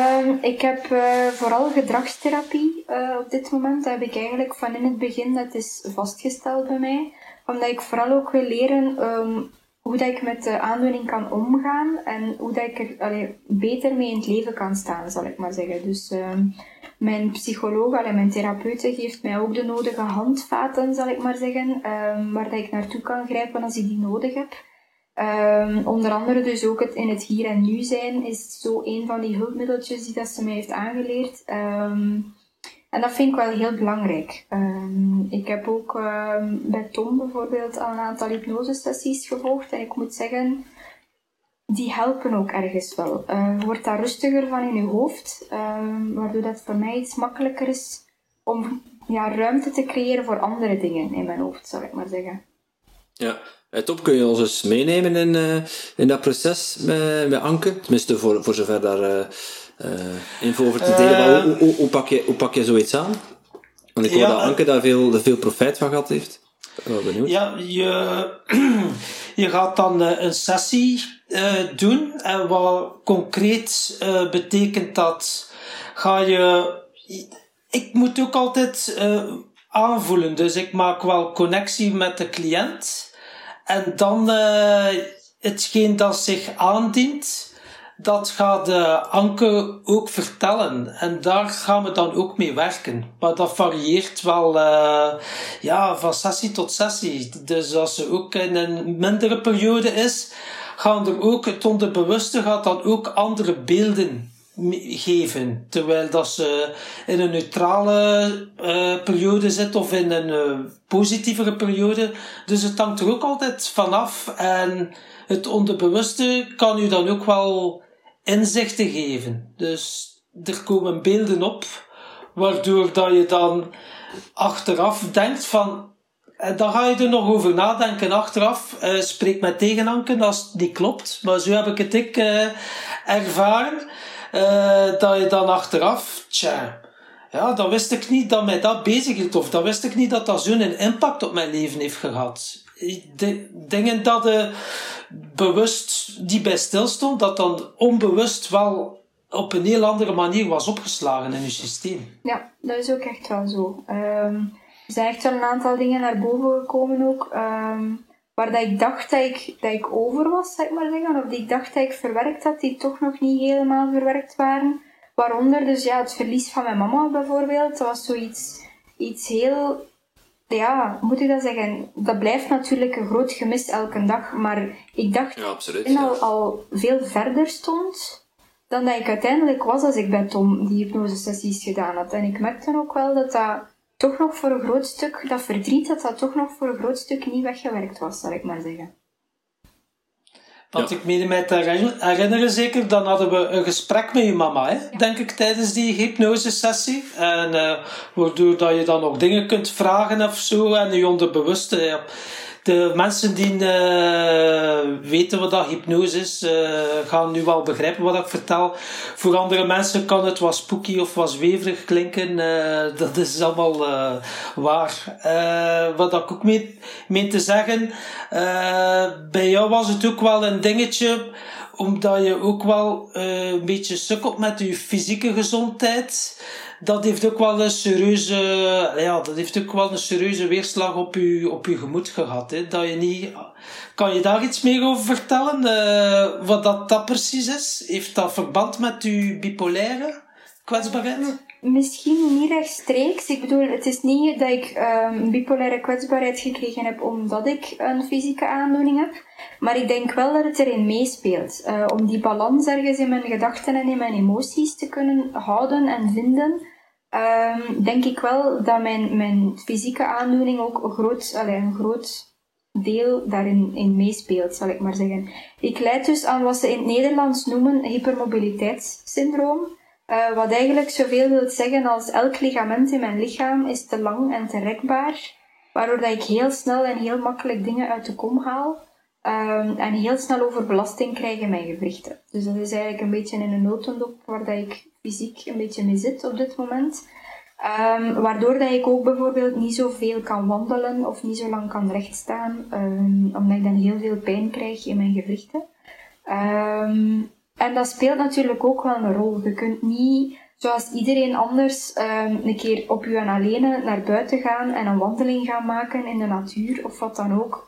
Um, ik heb uh, vooral gedragstherapie op dit moment. Dat heb ik eigenlijk van in het begin, dat is vastgesteld bij mij. Omdat ik vooral ook wil leren um, hoe dat ik met de aandoening kan omgaan en hoe dat ik er beter mee in het leven kan staan, zal ik maar zeggen. Dus um, mijn psycholoog, mijn therapeute, geeft mij ook de nodige handvaten, zal ik maar zeggen, um, waar dat ik naartoe kan grijpen als ik die nodig heb. Um, onder andere dus ook het in het hier en nu zijn is zo een van die hulpmiddeltjes die dat ze mij heeft aangeleerd. En dat vind ik wel heel belangrijk. Um, ik heb ook bij Tom bijvoorbeeld al een aantal hypnosesessies gevolgd en ik moet zeggen, die helpen ook ergens wel. Je wordt daar rustiger van in je hoofd, uh, waardoor dat voor mij iets makkelijker is om ja, ruimte te creëren voor andere dingen in mijn hoofd, zal ik maar zeggen. Ja, Top, kun je ons eens meenemen in, uh, in dat proces met, met Anke? Tenminste, voor, voor zover daar info over te delen. Hoe, hoe, hoe, pak je, hoe pak je zoiets aan? Want ik hoor ja, dat Anke daar veel, veel profijt van gehad heeft. Ja, je, je gaat dan een sessie doen. En wat concreet betekent dat ga je. Ik moet ook altijd aanvoelen. Dus ik maak wel connectie met de cliënt. En dan hetgeen dat zich aandient dat gaat de Anke ook vertellen. En daar gaan we dan ook mee werken. Maar dat varieert wel uh, ja, van sessie tot sessie. Dus als ze ook in een mindere periode is, gaan er ook, het onderbewuste gaat dan ook andere beelden geven. Terwijl dat ze in een neutrale uh, periode zit of in een positievere periode. Dus het hangt er ook altijd vanaf. En het onderbewuste kan u dan ook wel inzichten geven. Dus er komen beelden op, waardoor dat je dan achteraf denkt van. En dan ga je er nog over nadenken achteraf. Uh, spreek met tegenanken als het niet klopt. Maar zo heb ik het ik uh, ervaren. Dat je dan achteraf, tja, ja, dan wist ik niet dat mij dat bezig hield. Of dan wist ik niet dat dat zo'n impact op mijn leven heeft gehad. Dingen dat je bewust die bij stilstond, dat dan onbewust wel op een heel andere manier was opgeslagen in je systeem. Ja, dat is ook echt wel zo. Um, er zijn echt wel een aantal dingen naar boven gekomen ook, um, waar dat ik dacht dat ik, dat ik over was, zeg maar zeggen, of die ik dacht dat ik verwerkt had, die toch nog niet helemaal verwerkt waren. Waaronder dus ja, het verlies van mijn mama bijvoorbeeld, dat was zoiets iets heel ja, moet ik dat zeggen? Dat blijft natuurlijk een groot gemis elke dag. Maar ik dacht ja, absoluut, dat ik al, al veel verder stond dan dat ik uiteindelijk was als ik bij Tom die hypnosesessies gedaan had. En ik merkte ook wel dat dat toch nog voor een groot stuk, dat verdriet, dat dat toch nog voor een groot stuk niet weggewerkt was, zal ik maar zeggen. Want ik meen mij te herinneren zeker, dan hadden we een gesprek met je mama, hè? denk ik, tijdens die hypnosesessie. En uh, waardoor dat je dan ook dingen kunt vragen of zo en je onderbewuste... Ja de mensen die uh, weten wat hypnose is, uh, gaan nu wel begrijpen wat ik vertel. Voor andere mensen kan het wat spooky of wat zweverig klinken. Uh, dat is allemaal waar. wat ik ook mee, mee te zeggen, bij jou was het ook wel een dingetje omdat je ook wel een beetje sukkelt met je fysieke gezondheid dat heeft ook wel een serieuze, ja, dat heeft ook wel een serieuze weerslag op je, op je gemoed gehad. Hè? Dat je niet, kan je daar iets meer over vertellen? Uh, wat dat, dat precies is? Heeft dat verband met je bipolaire kwetsbaarheid? Misschien niet rechtstreeks. Ik bedoel, het is niet dat ik um, bipolaire kwetsbaarheid gekregen heb omdat ik een fysieke aandoening heb. Maar ik denk wel dat het erin meespeelt. Uh, om die balans ergens in mijn gedachten en in mijn emoties te kunnen houden en vinden, um, denk ik wel dat mijn, mijn fysieke aandoening ook een groot, een groot deel daarin in meespeelt, zal ik maar zeggen. Ik leid dus aan wat ze in het Nederlands noemen hypermobiliteitssyndroom. Uh, wat eigenlijk zoveel wil zeggen als elk ligament in mijn lichaam is te lang en te rekbaar, waardoor dat ik heel snel en heel makkelijk dingen uit de kom haal. Um, en heel snel overbelasting krijg in mijn gewrichten. Dus dat is eigenlijk een beetje in een notendop waar dat ik fysiek een beetje mee zit op dit moment. Um, waardoor dat ik ook bijvoorbeeld niet zoveel kan wandelen of niet zo lang kan rechtstaan, um, omdat ik dan heel veel pijn krijg in mijn gewrichten. Um, en dat speelt natuurlijk ook wel een rol. Je kunt niet, zoals iedereen anders, een keer op je en alleen naar buiten gaan en een wandeling gaan maken in de natuur of wat dan ook.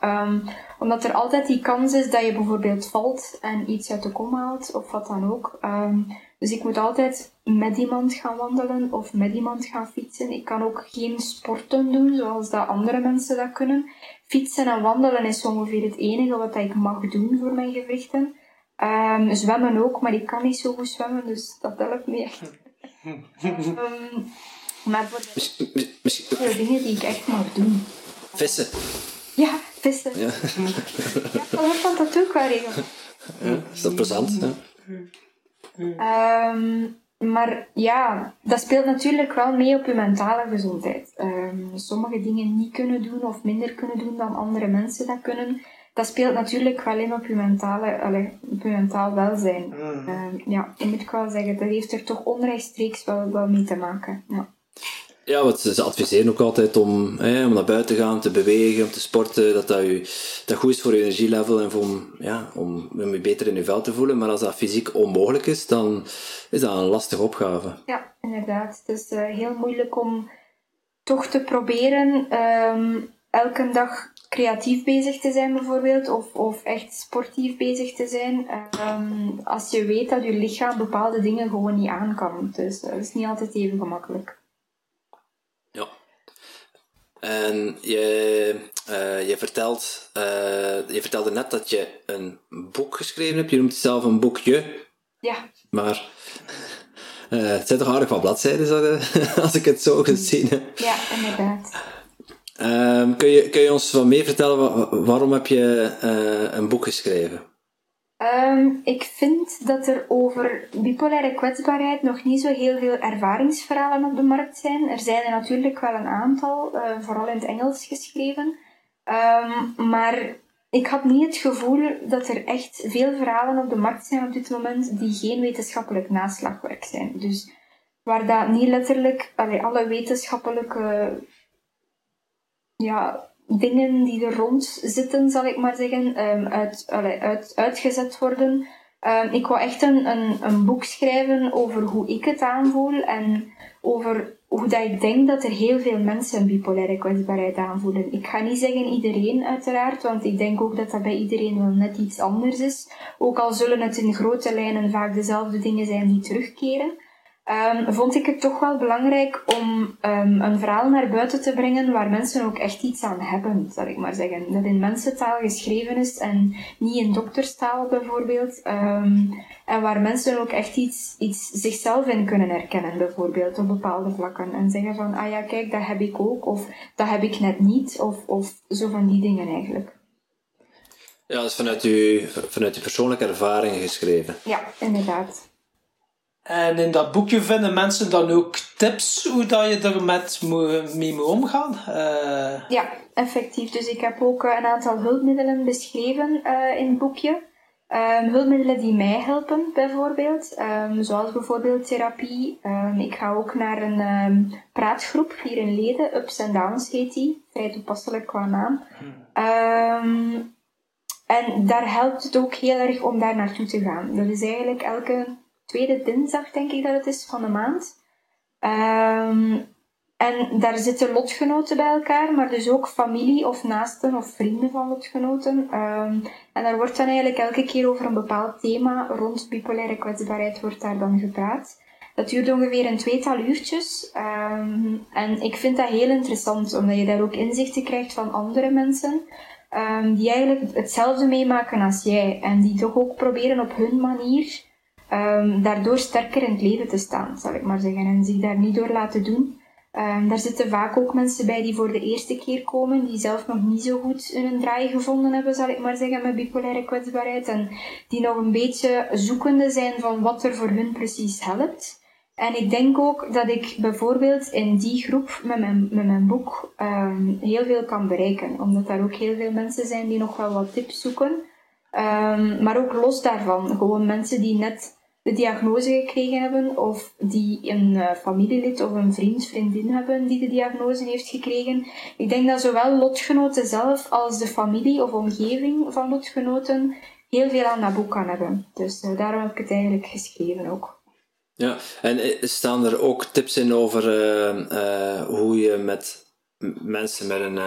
omdat er altijd die kans is dat je bijvoorbeeld valt en iets uit de kom haalt of wat dan ook. Dus ik moet altijd met iemand gaan wandelen of met iemand gaan fietsen. Ik kan ook geen sporten doen zoals dat andere mensen dat kunnen. Fietsen en wandelen is ongeveer het enige wat ik mag doen voor mijn gewrichten. Um, zwemmen ook, maar ik kan niet zo goed zwemmen, dus dat helpt me echt. um, maar voor de, de dingen die ik echt mag doen. Vissen. Ja, vissen. Ja, ja dat dat ook wel regelen. Ja, is dat plezant? Ja. Um, maar ja, dat speelt natuurlijk wel mee op je mentale gezondheid. Um, sommige dingen niet kunnen doen of minder kunnen doen dan andere mensen dat kunnen. Dat speelt natuurlijk wel in op je, mentale, allez, op je mentaal welzijn. Um, ja, ik moet wel zeggen, dat heeft er toch onrechtstreeks wel, wel mee te maken. Ja. Ja, want ze adviseren ook altijd om, hè, om naar buiten te gaan, te bewegen, om te sporten, dat dat, u, dat goed is voor je energielevel en voor, ja, om, om je beter in je vel te voelen. Maar als dat fysiek onmogelijk is, dan is dat een lastige opgave. Ja, inderdaad. Het is uh, heel moeilijk om toch te proberen um, elke dag creatief bezig te zijn bijvoorbeeld, of, of echt sportief bezig te zijn, um, als je weet dat je lichaam bepaalde dingen gewoon niet aan kan. Dus dat is niet altijd even gemakkelijk. En je, uh, je, vertelt, uh, je vertelde net dat je een boek geschreven hebt. Je noemt het zelf een boekje. Ja. Maar uh, het zijn toch aardig wat bladzijden, als ik het zo gezien heb. Ja, inderdaad. Um, kun, je, kun je ons wat meer vertellen, waarom heb je een boek geschreven? Um, ik vind dat er over bipolaire kwetsbaarheid nog niet zo heel veel ervaringsverhalen op de markt zijn. Er zijn er natuurlijk wel een aantal, uh, vooral in het Engels geschreven. Um, maar ik had niet het gevoel dat er echt veel verhalen op de markt zijn op dit moment die geen wetenschappelijk naslagwerk zijn. Dus waar dat niet letterlijk allee, alle wetenschappelijke ja, dingen die er rond zitten, zal ik maar zeggen, um, uit, uit, uitgezet worden. Um, ik wou echt een, een, een boek schrijven over hoe ik het aanvoel en over hoe dat ik denk dat er heel veel mensen een bipolaire kwetsbaarheid aanvoelen. Ik ga niet zeggen iedereen uiteraard, want ik denk ook dat dat bij iedereen wel net iets anders is. Ook al zullen het in grote lijnen vaak dezelfde dingen zijn die terugkeren. Um, vond ik het toch wel belangrijk om um, een verhaal naar buiten te brengen waar mensen ook echt iets aan hebben, zal ik maar zeggen. Dat in mensentaal geschreven is en niet in dokterstaal bijvoorbeeld. Um, en waar mensen ook echt iets, iets zichzelf in kunnen herkennen, bijvoorbeeld op bepaalde vlakken. En zeggen van, ah ja, kijk, dat heb ik ook, of dat heb ik net niet, of, of zo van die dingen eigenlijk. Ja, dat is vanuit uw, vanuit uw persoonlijke ervaringen geschreven. Ja, inderdaad. En in dat boekje vinden mensen dan ook tips hoe dat je er met mee moet omgaan? Uh... Ja, effectief. Dus ik heb ook eh, een aantal hulpmiddelen beschreven uh, in het boekje. Um, hulpmiddelen die mij helpen, bijvoorbeeld. Um, zoals bijvoorbeeld therapie. Um, ik ga ook naar een praatgroep hier in Leden. Ups and Downs heet die. Vrij toepasselijk qua naam. en daar helpt het ook heel erg om daar naartoe te gaan. Dat is eigenlijk elke tweede dinsdag, denk ik dat het is, van de maand. Um, en daar zitten lotgenoten bij elkaar, maar dus ook familie of naasten of vrienden van lotgenoten. Um, en daar wordt dan eigenlijk elke keer over een bepaald thema rond bipolaire kwetsbaarheid wordt daar dan gepraat. Dat duurt ongeveer een tweetal uurtjes. Um, en ik vind dat heel interessant, omdat je daar ook inzichten krijgt van andere mensen. Die eigenlijk hetzelfde meemaken als jij. En die toch ook proberen op hun manier um, daardoor sterker in het leven te staan, zal ik maar zeggen. En zich daar niet door laten doen. Um, daar zitten vaak ook mensen bij die voor de eerste keer komen, die zelf nog niet zo goed een draai gevonden hebben, zal ik maar zeggen, met bipolaire kwetsbaarheid. En die nog een beetje zoekende zijn van wat er voor hun precies helpt. En ik denk ook dat ik bijvoorbeeld in die groep met mijn, met mijn boek um, heel veel kan bereiken. Omdat daar ook heel veel mensen zijn die nog wel wat tips zoeken. Maar ook los daarvan, gewoon mensen die net de diagnose gekregen hebben of die een uh, familielid of een vriend, vriendin hebben die de diagnose heeft gekregen. Ik denk dat zowel lotgenoten zelf als de familie of omgeving van lotgenoten heel veel aan dat boek kan hebben. Dus uh, daarom heb ik het eigenlijk geschreven ook. Ja, en eh, staan er ook tips in over uh, hoe je met mensen met, een,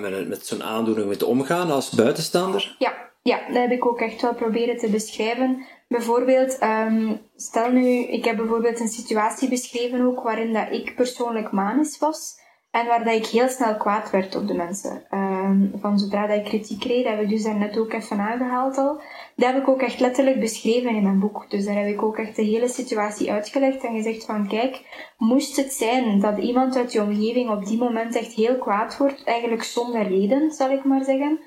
met, met zo'n aandoening moet omgaan als buitenstaander? Ja, ja, dat heb ik ook echt wel proberen te beschrijven. Bijvoorbeeld, um, stel nu, ik heb bijvoorbeeld een situatie beschreven ook waarin dat ik persoonlijk manisch was en waar dat ik heel snel kwaad werd op de mensen. Um, van zodra dat ik kritiek kreeg, dat heb ik dus daarnet ook even aangehaald al. Dat heb ik ook echt letterlijk beschreven in mijn boek. Dus daar heb ik ook echt de hele situatie uitgelegd en gezegd van kijk, moest het zijn dat iemand uit je omgeving op die moment echt heel kwaad wordt, eigenlijk zonder reden, zal ik maar zeggen.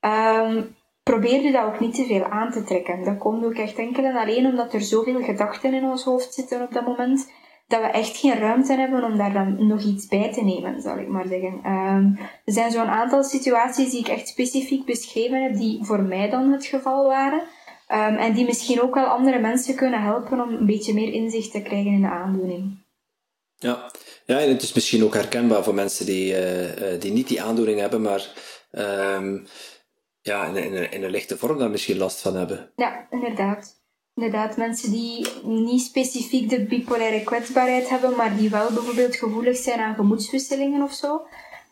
Um, probeer je dat ook niet te veel aan te trekken. Dat komt ook echt enkel en alleen omdat er zoveel gedachten in ons hoofd zitten op dat moment, dat we echt geen ruimte hebben om daar dan nog iets bij te nemen, zal ik maar zeggen. Um, er zijn zo'n aantal situaties die ik echt specifiek beschreven heb, die voor mij dan het geval waren. Um, en die misschien ook wel andere mensen kunnen helpen om een beetje meer inzicht te krijgen in de aandoening. Ja. ja, en het is misschien ook herkenbaar voor mensen die, die niet die aandoening hebben, maar ehm, ja, in, in, in, een lichte vorm daar misschien last van hebben. Ja, inderdaad. Inderdaad, mensen die niet specifiek de bipolaire kwetsbaarheid hebben, maar die wel bijvoorbeeld gevoelig zijn aan gemoedswisselingen of zo.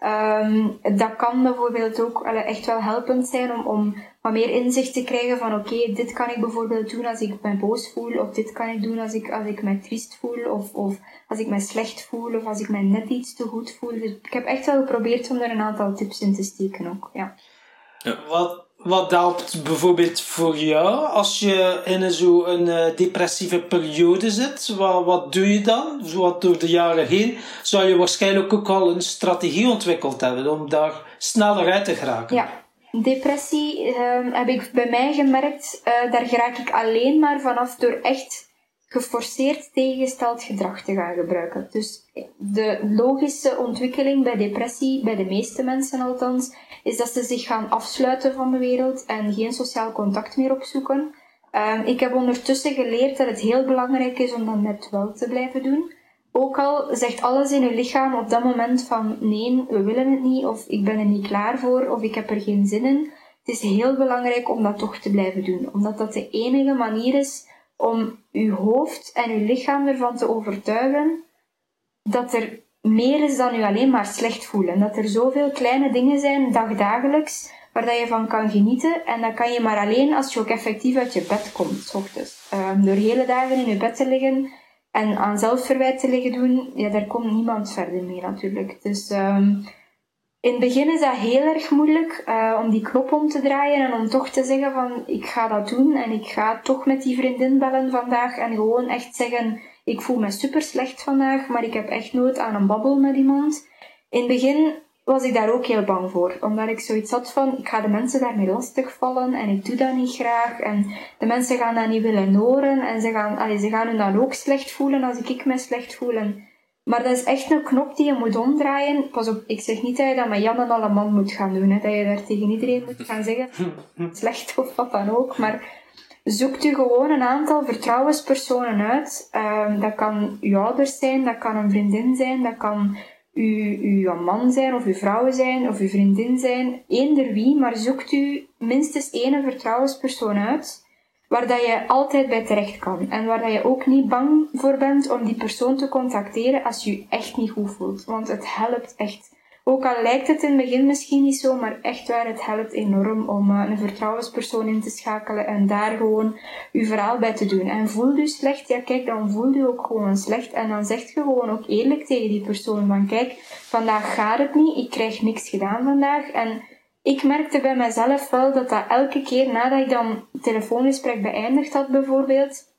Um, dat kan bijvoorbeeld ook echt wel helpend zijn om, om wat meer inzicht te krijgen van oké, dit kan ik bijvoorbeeld doen als ik me boos voel, of dit kan ik doen als ik, als ik me triest voel, of, of als ik me slecht voel, of als ik me net iets te goed voel. Dus ik heb echt wel geprobeerd om er een aantal tips in te steken ook. Ja. Ja. Wat, wat helpt bijvoorbeeld voor jou als je in zo'n uh, depressieve periode zit? Wat, wat doe je dan? Zo door de jaren heen zou je waarschijnlijk ook al een strategie ontwikkeld hebben om daar sneller uit te geraken. Ja, depressie uh, heb ik bij mij gemerkt, uh, daar geraak ik alleen maar vanaf door echt geforceerd tegengesteld gedrag te gaan gebruiken. Dus de logische ontwikkeling bij depressie, bij de meeste mensen althans, is dat ze zich gaan afsluiten van de wereld en geen sociaal contact meer opzoeken. Um, ik heb ondertussen geleerd dat het heel belangrijk is om dat net wel te blijven doen. Ook al zegt alles in je lichaam op dat moment van nee, we willen het niet, of ik ben er niet klaar voor, of ik heb er geen zin in. Het is heel belangrijk om dat toch te blijven doen, omdat dat de enige manier is om uw hoofd en uw lichaam ervan te overtuigen dat er meer is dan u alleen maar slecht voelen. Dat er zoveel kleine dingen zijn, dagdagelijks, waar dat je van kan genieten. En dat kan je maar alleen als je ook effectief uit je bed komt, s ochtends. Um, door hele dagen in je bed te liggen en aan zelfverwijt te liggen doen, ja, daar komt niemand verder mee natuurlijk. Dus um, in het begin is dat heel erg moeilijk uh, om die knop om te draaien en om toch te zeggen van ik ga dat doen en ik ga toch met die vriendin bellen vandaag en gewoon echt zeggen ik voel me super slecht vandaag, maar ik heb echt nood aan een babbel met iemand. In het begin was ik daar ook heel bang voor, omdat ik zoiets had van ik ga de mensen daarmee lastigvallen en ik doe dat niet graag en de mensen gaan dat niet willen horen en ze gaan, allee, ze gaan hun dan ook slecht voelen als ik, ik me slecht voel. Maar dat is echt een knop die je moet omdraaien. Pas op, ik zeg niet dat je dat met Jan en alle man moet gaan doen. Hè. Dat je daar tegen iedereen moet gaan zeggen, slecht of wat dan ook. Maar zoekt u gewoon een aantal vertrouwenspersonen uit. Um, dat kan uw ouders zijn, dat kan een vriendin zijn, dat kan uw, uw man zijn, of uw vrouw zijn, of uw vriendin zijn. Eender wie, maar zoekt u minstens één vertrouwenspersoon uit waar dat je altijd bij terecht kan. En waar dat je ook niet bang voor bent om die persoon te contacteren als je je echt niet goed voelt. Want het helpt echt. Ook al lijkt het in het begin misschien niet zo, maar echt waar, het helpt enorm om uh, een vertrouwenspersoon in te schakelen en daar gewoon je verhaal bij te doen. En voel je slecht, ja kijk, dan voel je ook gewoon slecht. En dan zegt je gewoon ook eerlijk tegen die persoon van kijk, vandaag gaat het niet, ik krijg niks gedaan vandaag. En ik merkte bij mezelf wel dat dat elke keer nadat ik dan het telefoongesprek beëindigd had bijvoorbeeld,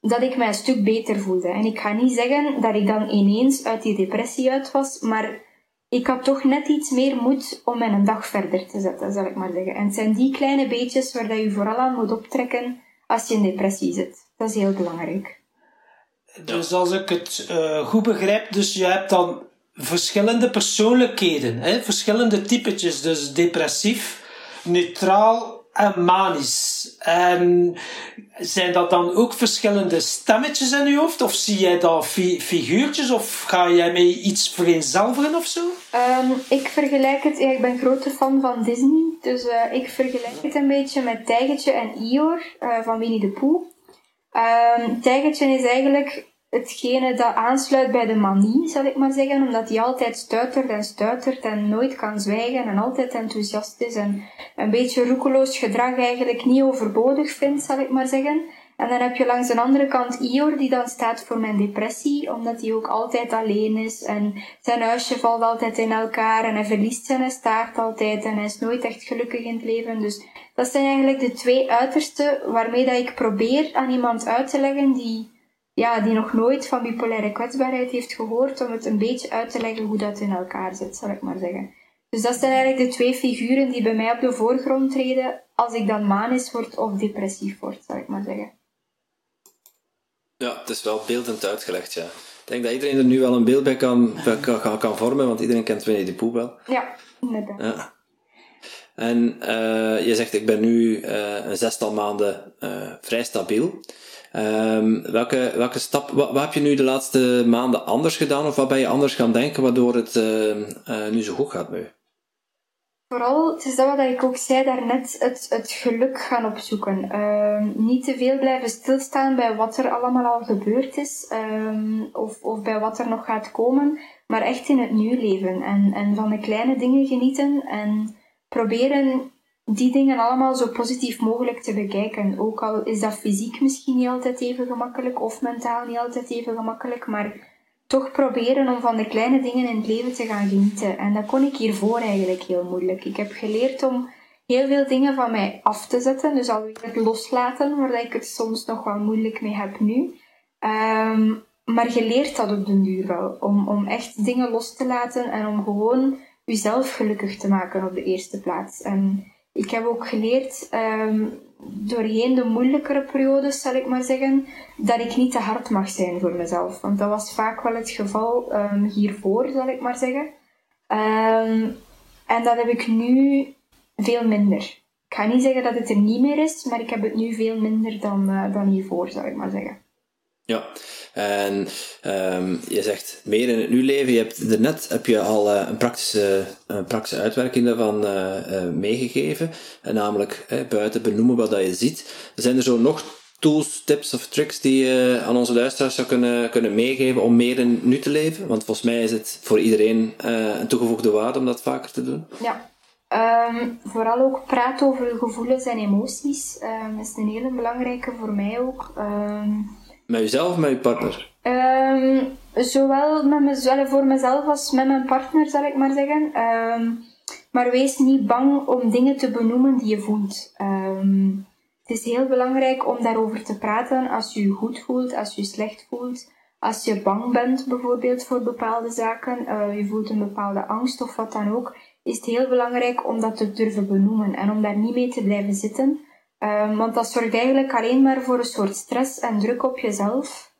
dat ik mij een stuk beter voelde. En ik ga niet zeggen dat ik dan ineens uit die depressie uit was, maar ik had toch net iets meer moed om mijn dag verder te zetten, zal ik maar zeggen. En het zijn die kleine beetjes waar dat je vooral aan moet optrekken als je in depressie zit. Dat is heel belangrijk. Dus als ik het uh, goed begrijp, dus je hebt dan verschillende persoonlijkheden, hè? verschillende typetjes. Dus depressief, neutraal en manisch. En zijn dat dan ook verschillende stemmetjes in je hoofd? Of zie jij fi figuurtjes? Of ga jij mee iets vereenzelvigen of zo? Um, ik vergelijk het, ja, ik ben grote fan van Disney. Dus uh, ik vergelijk het een beetje met Tijgertje en Ior uh, van Winnie de Pooh. Um, Tijgertje is eigenlijk hetgene dat aansluit bij de manie, zal ik maar zeggen, omdat hij altijd stuitert en stuitert en nooit kan zwijgen en altijd enthousiast is en een beetje roekeloos gedrag eigenlijk niet overbodig vindt, zal ik maar zeggen. En dan heb je langs de andere kant Ior, die dan staat voor mijn depressie, omdat hij ook altijd alleen is en zijn huisje valt altijd in elkaar en hij verliest zijn staart altijd en hij is nooit echt gelukkig in het leven. Dus dat zijn eigenlijk de twee uitersten waarmee dat ik probeer aan iemand uit te leggen die ja, die nog nooit van bipolaire kwetsbaarheid heeft gehoord, om het een beetje uit te leggen hoe dat in elkaar zit, zal ik maar zeggen. Dus dat zijn eigenlijk de twee figuren die bij mij op de voorgrond treden als ik dan manisch word of depressief word, zal ik maar zeggen. Ja, het is wel beeldend uitgelegd, ja. Ik denk dat iedereen er nu wel een beeld bij kan, kan, kan vormen, want iedereen kent Winnie de Pooh wel. Ja, inderdaad. Ja. En uh, je zegt, ik ben nu uh, een zestal maanden uh, vrij stabiel. Ehm, welke, welke stap, wat, heb je nu de laatste maanden anders gedaan of wat ben je anders gaan denken waardoor het uh, nu zo goed gaat je? Vooral, het is dat wat ik ook zei daarnet, het, het geluk gaan opzoeken. Uh, niet te veel blijven stilstaan bij wat er allemaal al gebeurd is of, of bij wat er nog gaat komen, maar echt in het nu leven en, en van de kleine dingen genieten en proberen die dingen allemaal zo positief mogelijk te bekijken. Ook al is dat fysiek misschien niet altijd even gemakkelijk of mentaal niet altijd even gemakkelijk, maar toch proberen om van de kleine dingen in het leven te gaan genieten. En dat kon ik hiervoor eigenlijk heel moeilijk. Ik heb geleerd om heel veel dingen van mij af te zetten. Dus alweer het loslaten, waar ik het soms nog wel moeilijk mee heb nu. Um, maar je leert dat op den duur wel. Om, om echt dingen los te laten en om gewoon jezelf gelukkig te maken op de eerste plaats. En ik heb ook geleerd, um, doorheen de moeilijkere periodes, zal ik maar zeggen, dat ik niet te hard mag zijn voor mezelf. Want dat was vaak wel het geval um, hiervoor, zal ik maar zeggen. Um, en dat heb ik nu veel minder. Ik ga niet zeggen dat het er niet meer is, maar ik heb het nu veel minder dan, uh, dan hiervoor, zal ik maar zeggen. Ja, en um, je zegt meer in het nu leven. Je hebt daarnet heb je al uh, een, praktische, een praktische uitwerking daarvan uh, meegegeven. En namelijk buiten benoemen wat dat je ziet. Zijn er zo nog tools, tips of tricks die je aan onze luisteraars zou kunnen, kunnen meegeven om meer in het nu te leven? Want volgens mij is het voor iedereen een toegevoegde waarde om dat vaker te doen. Ja. Um, vooral ook praten over gevoelens en emoties um, is een hele belangrijke voor mij ook. Met jezelf of met je partner? Um, zowel met mezelf, voor mezelf als met mijn partner, zal ik maar zeggen. Um, maar wees niet bang om dingen te benoemen die je voelt. Um, het is heel belangrijk om daarover te praten als je je goed voelt, als je je slecht voelt. Als je bang bent bijvoorbeeld voor bepaalde zaken, uh, je voelt een bepaalde angst of wat dan ook, is het heel belangrijk om dat te durven benoemen en om daar niet mee te blijven zitten. Um, want dat zorgt eigenlijk alleen maar voor een soort stress en druk op jezelf.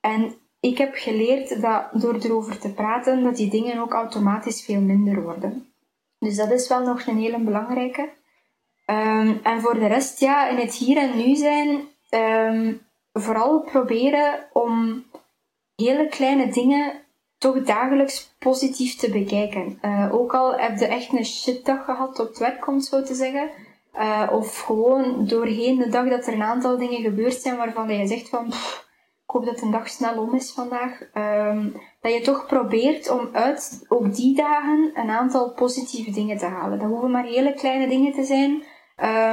En ik heb geleerd dat door erover te praten, dat die dingen ook automatisch veel minder worden. Dus dat is wel nog een hele belangrijke. Um, en voor de rest, ja, in het hier en nu zijn, um, vooral proberen om hele kleine dingen toch dagelijks positief te bekijken. Uh, ook al heb je echt een shitdag gehad op het werk, om zo te zeggen uh, of gewoon doorheen de dag dat er een aantal dingen gebeurd zijn waarvan je zegt van ik hoop dat een dag snel om is vandaag. Um, dat je toch probeert om uit ook die dagen een aantal positieve dingen te halen. Dat hoeven maar hele kleine dingen te zijn.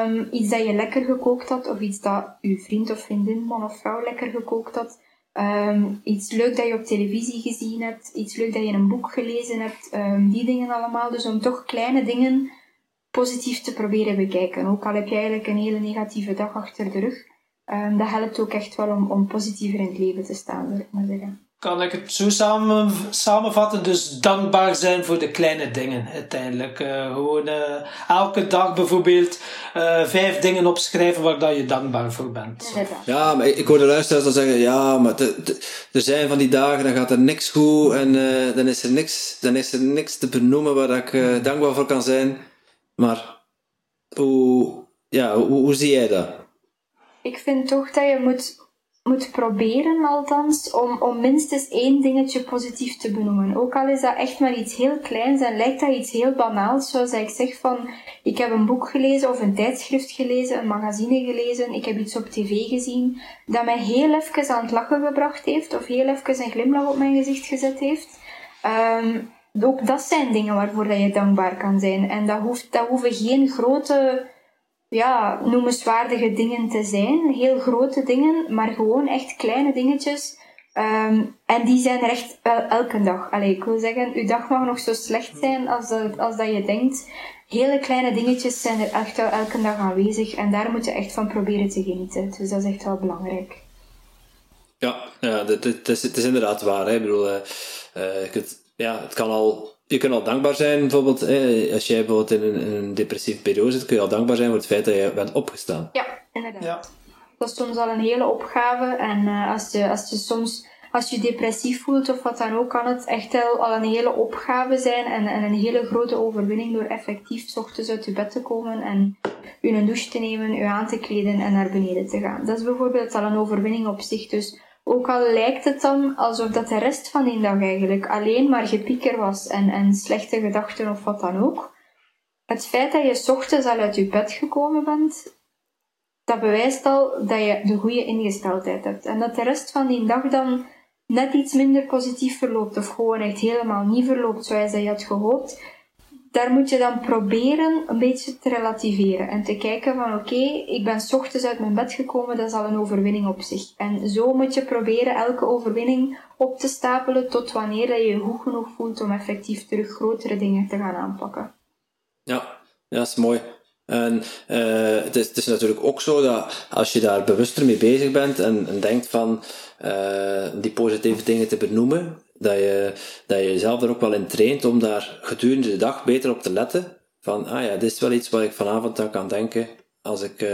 Um, iets dat je lekker gekookt had, of iets dat je vriend of vriendin, man of vrouw lekker gekookt had. Um, iets leuk dat je op televisie gezien hebt, iets leuk dat je een boek gelezen hebt, die dingen allemaal. Dus om toch kleine dingen positief te proberen bekijken. Ook al heb je eigenlijk een hele negatieve dag achter de rug, um, dat helpt ook echt wel om, om positiever in het leven te staan, wil ik maar zeggen. Kan ik het zo samen, samenvatten? Dus dankbaar zijn voor de kleine dingen uiteindelijk. Uh, gewoon uh, elke dag bijvoorbeeld uh, vijf dingen opschrijven waar dat je dankbaar voor bent. Ja, maar ik hoor de luisteraars dan zeggen, ja, maar er zijn van die dagen, dan gaat er niks goed en dan, is er niks, dan is er niks te benoemen waar ik dankbaar voor kan zijn. Maar hoe, ja, hoe, zie jij dat? Ik vind toch dat je moet, moet proberen, althans, om, om minstens één dingetje positief te benoemen. Ook al is dat echt maar iets heel kleins en lijkt dat iets heel banaals, zoals ik zeg van, ik heb een boek gelezen of een tijdschrift gelezen, een magazine gelezen, ik heb iets op tv gezien, dat mij heel even aan het lachen gebracht heeft, of heel even een glimlach op mijn gezicht gezet heeft. Um, ook dat zijn dingen waarvoor dat je dankbaar kan zijn. En dat, hoeft, dat hoeven geen grote, ja, noemenswaardige dingen te zijn. Heel grote dingen, maar gewoon echt kleine dingetjes. Um, en die zijn er echt wel elke dag. Allee, ik wil zeggen, uw dag mag nog zo slecht zijn als dat, als dat je denkt. Hele kleine dingetjes zijn er echt wel elke dag aanwezig. En daar moet je echt van proberen te genieten. Dus dat is echt wel belangrijk. Ja, ja het, het, is, het is inderdaad waar. Hè. Ik bedoel, uh, uh, ja, het kan al, je kunt al dankbaar zijn, bijvoorbeeld, als jij bijvoorbeeld in een, in een depressieve periode zit, kun je al dankbaar zijn voor het feit dat je bent opgestaan. Ja, inderdaad. Ja. Dat is soms al een hele opgave. En uh, als, je, als je soms als je depressief voelt of wat dan ook, kan het echt wel al een hele opgave zijn en, en een hele grote overwinning door effectief s ochtends uit je bed te komen en je een douche te nemen, je aan te kleden en naar beneden te gaan. Dat is bijvoorbeeld al een overwinning op zich. Dus ook al lijkt het dan alsof dat de rest van die dag eigenlijk alleen maar gepieker was en, en slechte gedachten of wat dan ook. Het feit dat je ochtends al uit je bed gekomen bent, dat bewijst al dat je de goede ingesteldheid hebt. En dat de rest van die dag dan net iets minder positief verloopt of gewoon echt helemaal niet verloopt zoals je had gehoopt, daar moet je dan proberen een beetje te relativeren en te kijken van oké, ik ben s ochtends uit mijn bed gekomen, dat is al een overwinning op zich. En zo moet je proberen elke overwinning op te stapelen tot wanneer je je goed genoeg voelt om effectief terug grotere dingen te gaan aanpakken. Ja, dat is mooi. En uh, het, is, natuurlijk ook zo dat als je daar bewuster mee bezig bent en, en denkt van uh, die positieve dingen te benoemen, dat je, dat je jezelf er ook wel in traint om daar gedurende de dag beter op te letten. Van, ah ja, dit is wel iets waar ik vanavond aan kan denken als ik uh,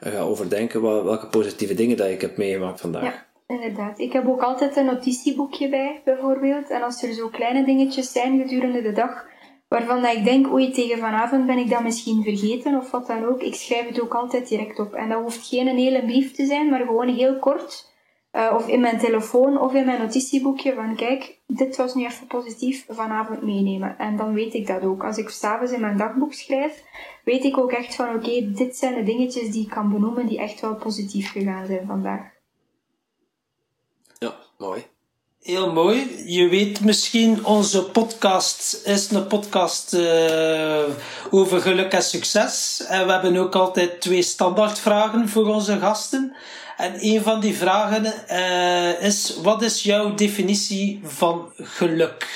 ga overdenken welke positieve dingen dat ik heb meegemaakt vandaag. Ja, inderdaad. Ik heb ook altijd een notitieboekje bij, bijvoorbeeld. En als er zo kleine dingetjes zijn gedurende de dag, waarvan dat ik denk, oei, tegen vanavond ben ik dat misschien vergeten of wat dan ook. Ik schrijf het ook altijd direct op. En dat hoeft geen een hele brief te zijn, maar gewoon heel kort. Uh, of in mijn telefoon of in mijn notitieboekje van kijk, dit was nu even positief, vanavond meenemen. En dan weet ik dat ook. Als ik s'avonds in mijn dagboek schrijf, weet ik ook echt van oké, dit zijn de dingetjes die ik kan benoemen die echt wel positief gegaan zijn vandaag. Ja, mooi. Heel mooi. Je weet misschien, onze podcast is een podcast uh, over geluk en succes. En we hebben ook altijd twee standaardvragen voor onze gasten. En een van die vragen uh, is: wat is jouw definitie van geluk?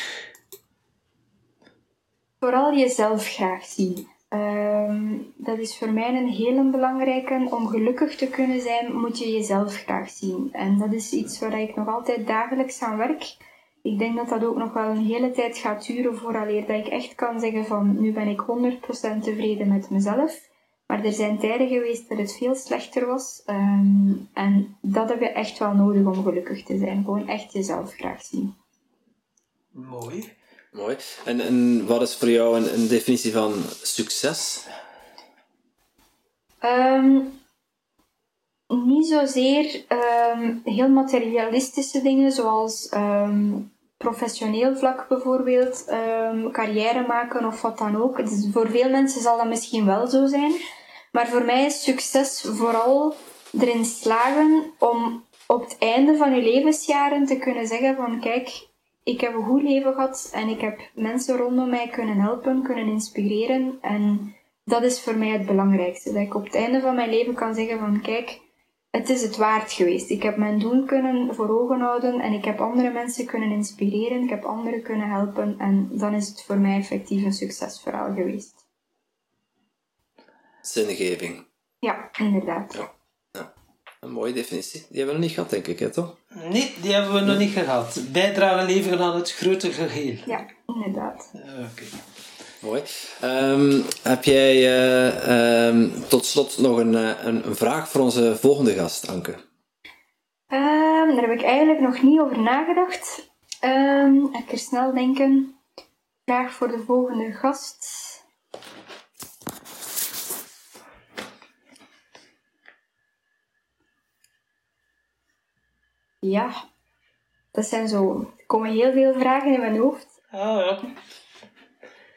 Vooral jezelf graag zien. Uh, dat is voor mij een hele belangrijke. Om gelukkig te kunnen zijn, moet je jezelf graag zien. En dat is iets waar ik nog altijd dagelijks aan werk. Ik denk dat dat ook nog wel een hele tijd gaat duren vooraleer dat ik echt kan zeggen van nu ben ik 100% tevreden met mezelf. Maar er zijn tijden geweest dat het veel slechter was. Um, en dat heb je echt wel nodig om gelukkig te zijn. Gewoon echt jezelf graag zien. Mooi. Mooi. En, en wat is voor jou een, een definitie van succes? Um, niet zozeer um, heel materialistische dingen zoals um, professioneel vlak bijvoorbeeld, um, carrière maken of wat dan ook. Dus voor veel mensen zal dat misschien wel zo zijn. Maar voor mij is succes vooral erin slagen om op het einde van je levensjaren te kunnen zeggen van kijk, ik heb een goed leven gehad en ik heb mensen rondom mij kunnen helpen, kunnen inspireren. En dat is voor mij het belangrijkste. Dat ik op het einde van mijn leven kan zeggen van kijk, het is het waard geweest. Ik heb mijn doel kunnen voor ogen houden en ik heb andere mensen kunnen inspireren. Ik heb anderen kunnen helpen en dan is het voor mij effectief een succesverhaal geweest. Zingeving. Ja, inderdaad. Ja. ja. Een mooie definitie. Die hebben we nog niet gehad, denk ik, hè, toch? Nee, die hebben we nog niet gehad. Bijdrage leveren aan het grote geheel. Ja, inderdaad. Oké. Mooi. Um, heb jij uh, um, tot slot nog een, uh, een, vraag voor onze volgende gast, Anke? Um, daar heb ik eigenlijk nog niet over nagedacht. ik er snel denken. Vraag voor de volgende gast. Ja, dat zijn zo. Er komen heel veel vragen in mijn hoofd. Oh, ja.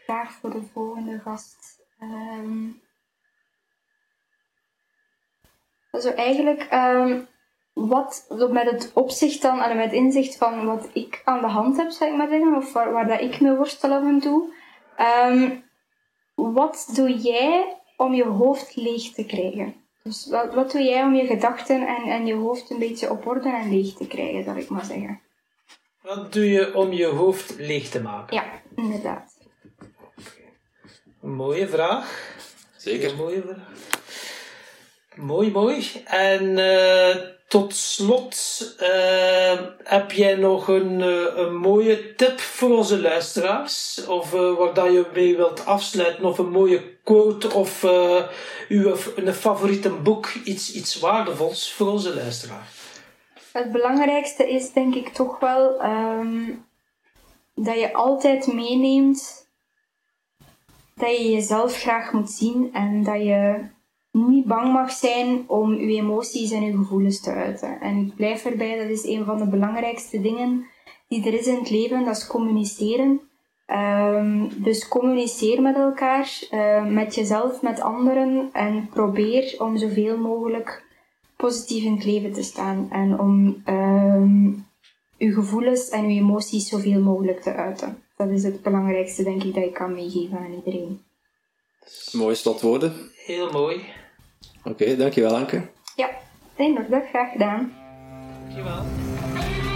Vraag voor de volgende gast. Um, also eigenlijk, um, wat met het opzicht dan, en met inzicht van wat ik aan de hand heb, zeg ik maar zeggen, of waar, waar dat ik me worstel af en toe. Um, wat doe jij om je hoofd leeg te krijgen? Dus wat, wat doe jij om je gedachten en, en je hoofd een beetje op orde en leeg te krijgen, zal ik maar zeggen? Wat doe je om je hoofd leeg te maken? Ja, inderdaad. Een mooie vraag. Zeker. Een mooie vraag. Mooi, mooi. En uh, tot slot uh, heb jij nog een, uh, een mooie tip voor onze luisteraars? Of waar dat je mee wilt afsluiten? Of een mooie quote? Of uw, een favoriete boek? Iets, iets waardevols voor onze luisteraars? Het belangrijkste is denk ik toch wel um, dat je altijd meeneemt dat je jezelf graag moet zien en dat je niet bang mag zijn om je emoties en je gevoelens te uiten. En ik blijf erbij, dat is een van de belangrijkste dingen die er is in het leven, dat is communiceren. Ehm, dus communiceer met elkaar, uh, met jezelf, met anderen en probeer om zoveel mogelijk positief in het leven te staan en om um, uw gevoelens en uw emoties zoveel mogelijk te uiten. Dat is het belangrijkste, denk ik, dat ik kan meegeven aan iedereen. Mooie slotwoorden. Heel mooi. Oké, dankjewel Anke. Ja, nog dat graag gedaan. Dankjewel.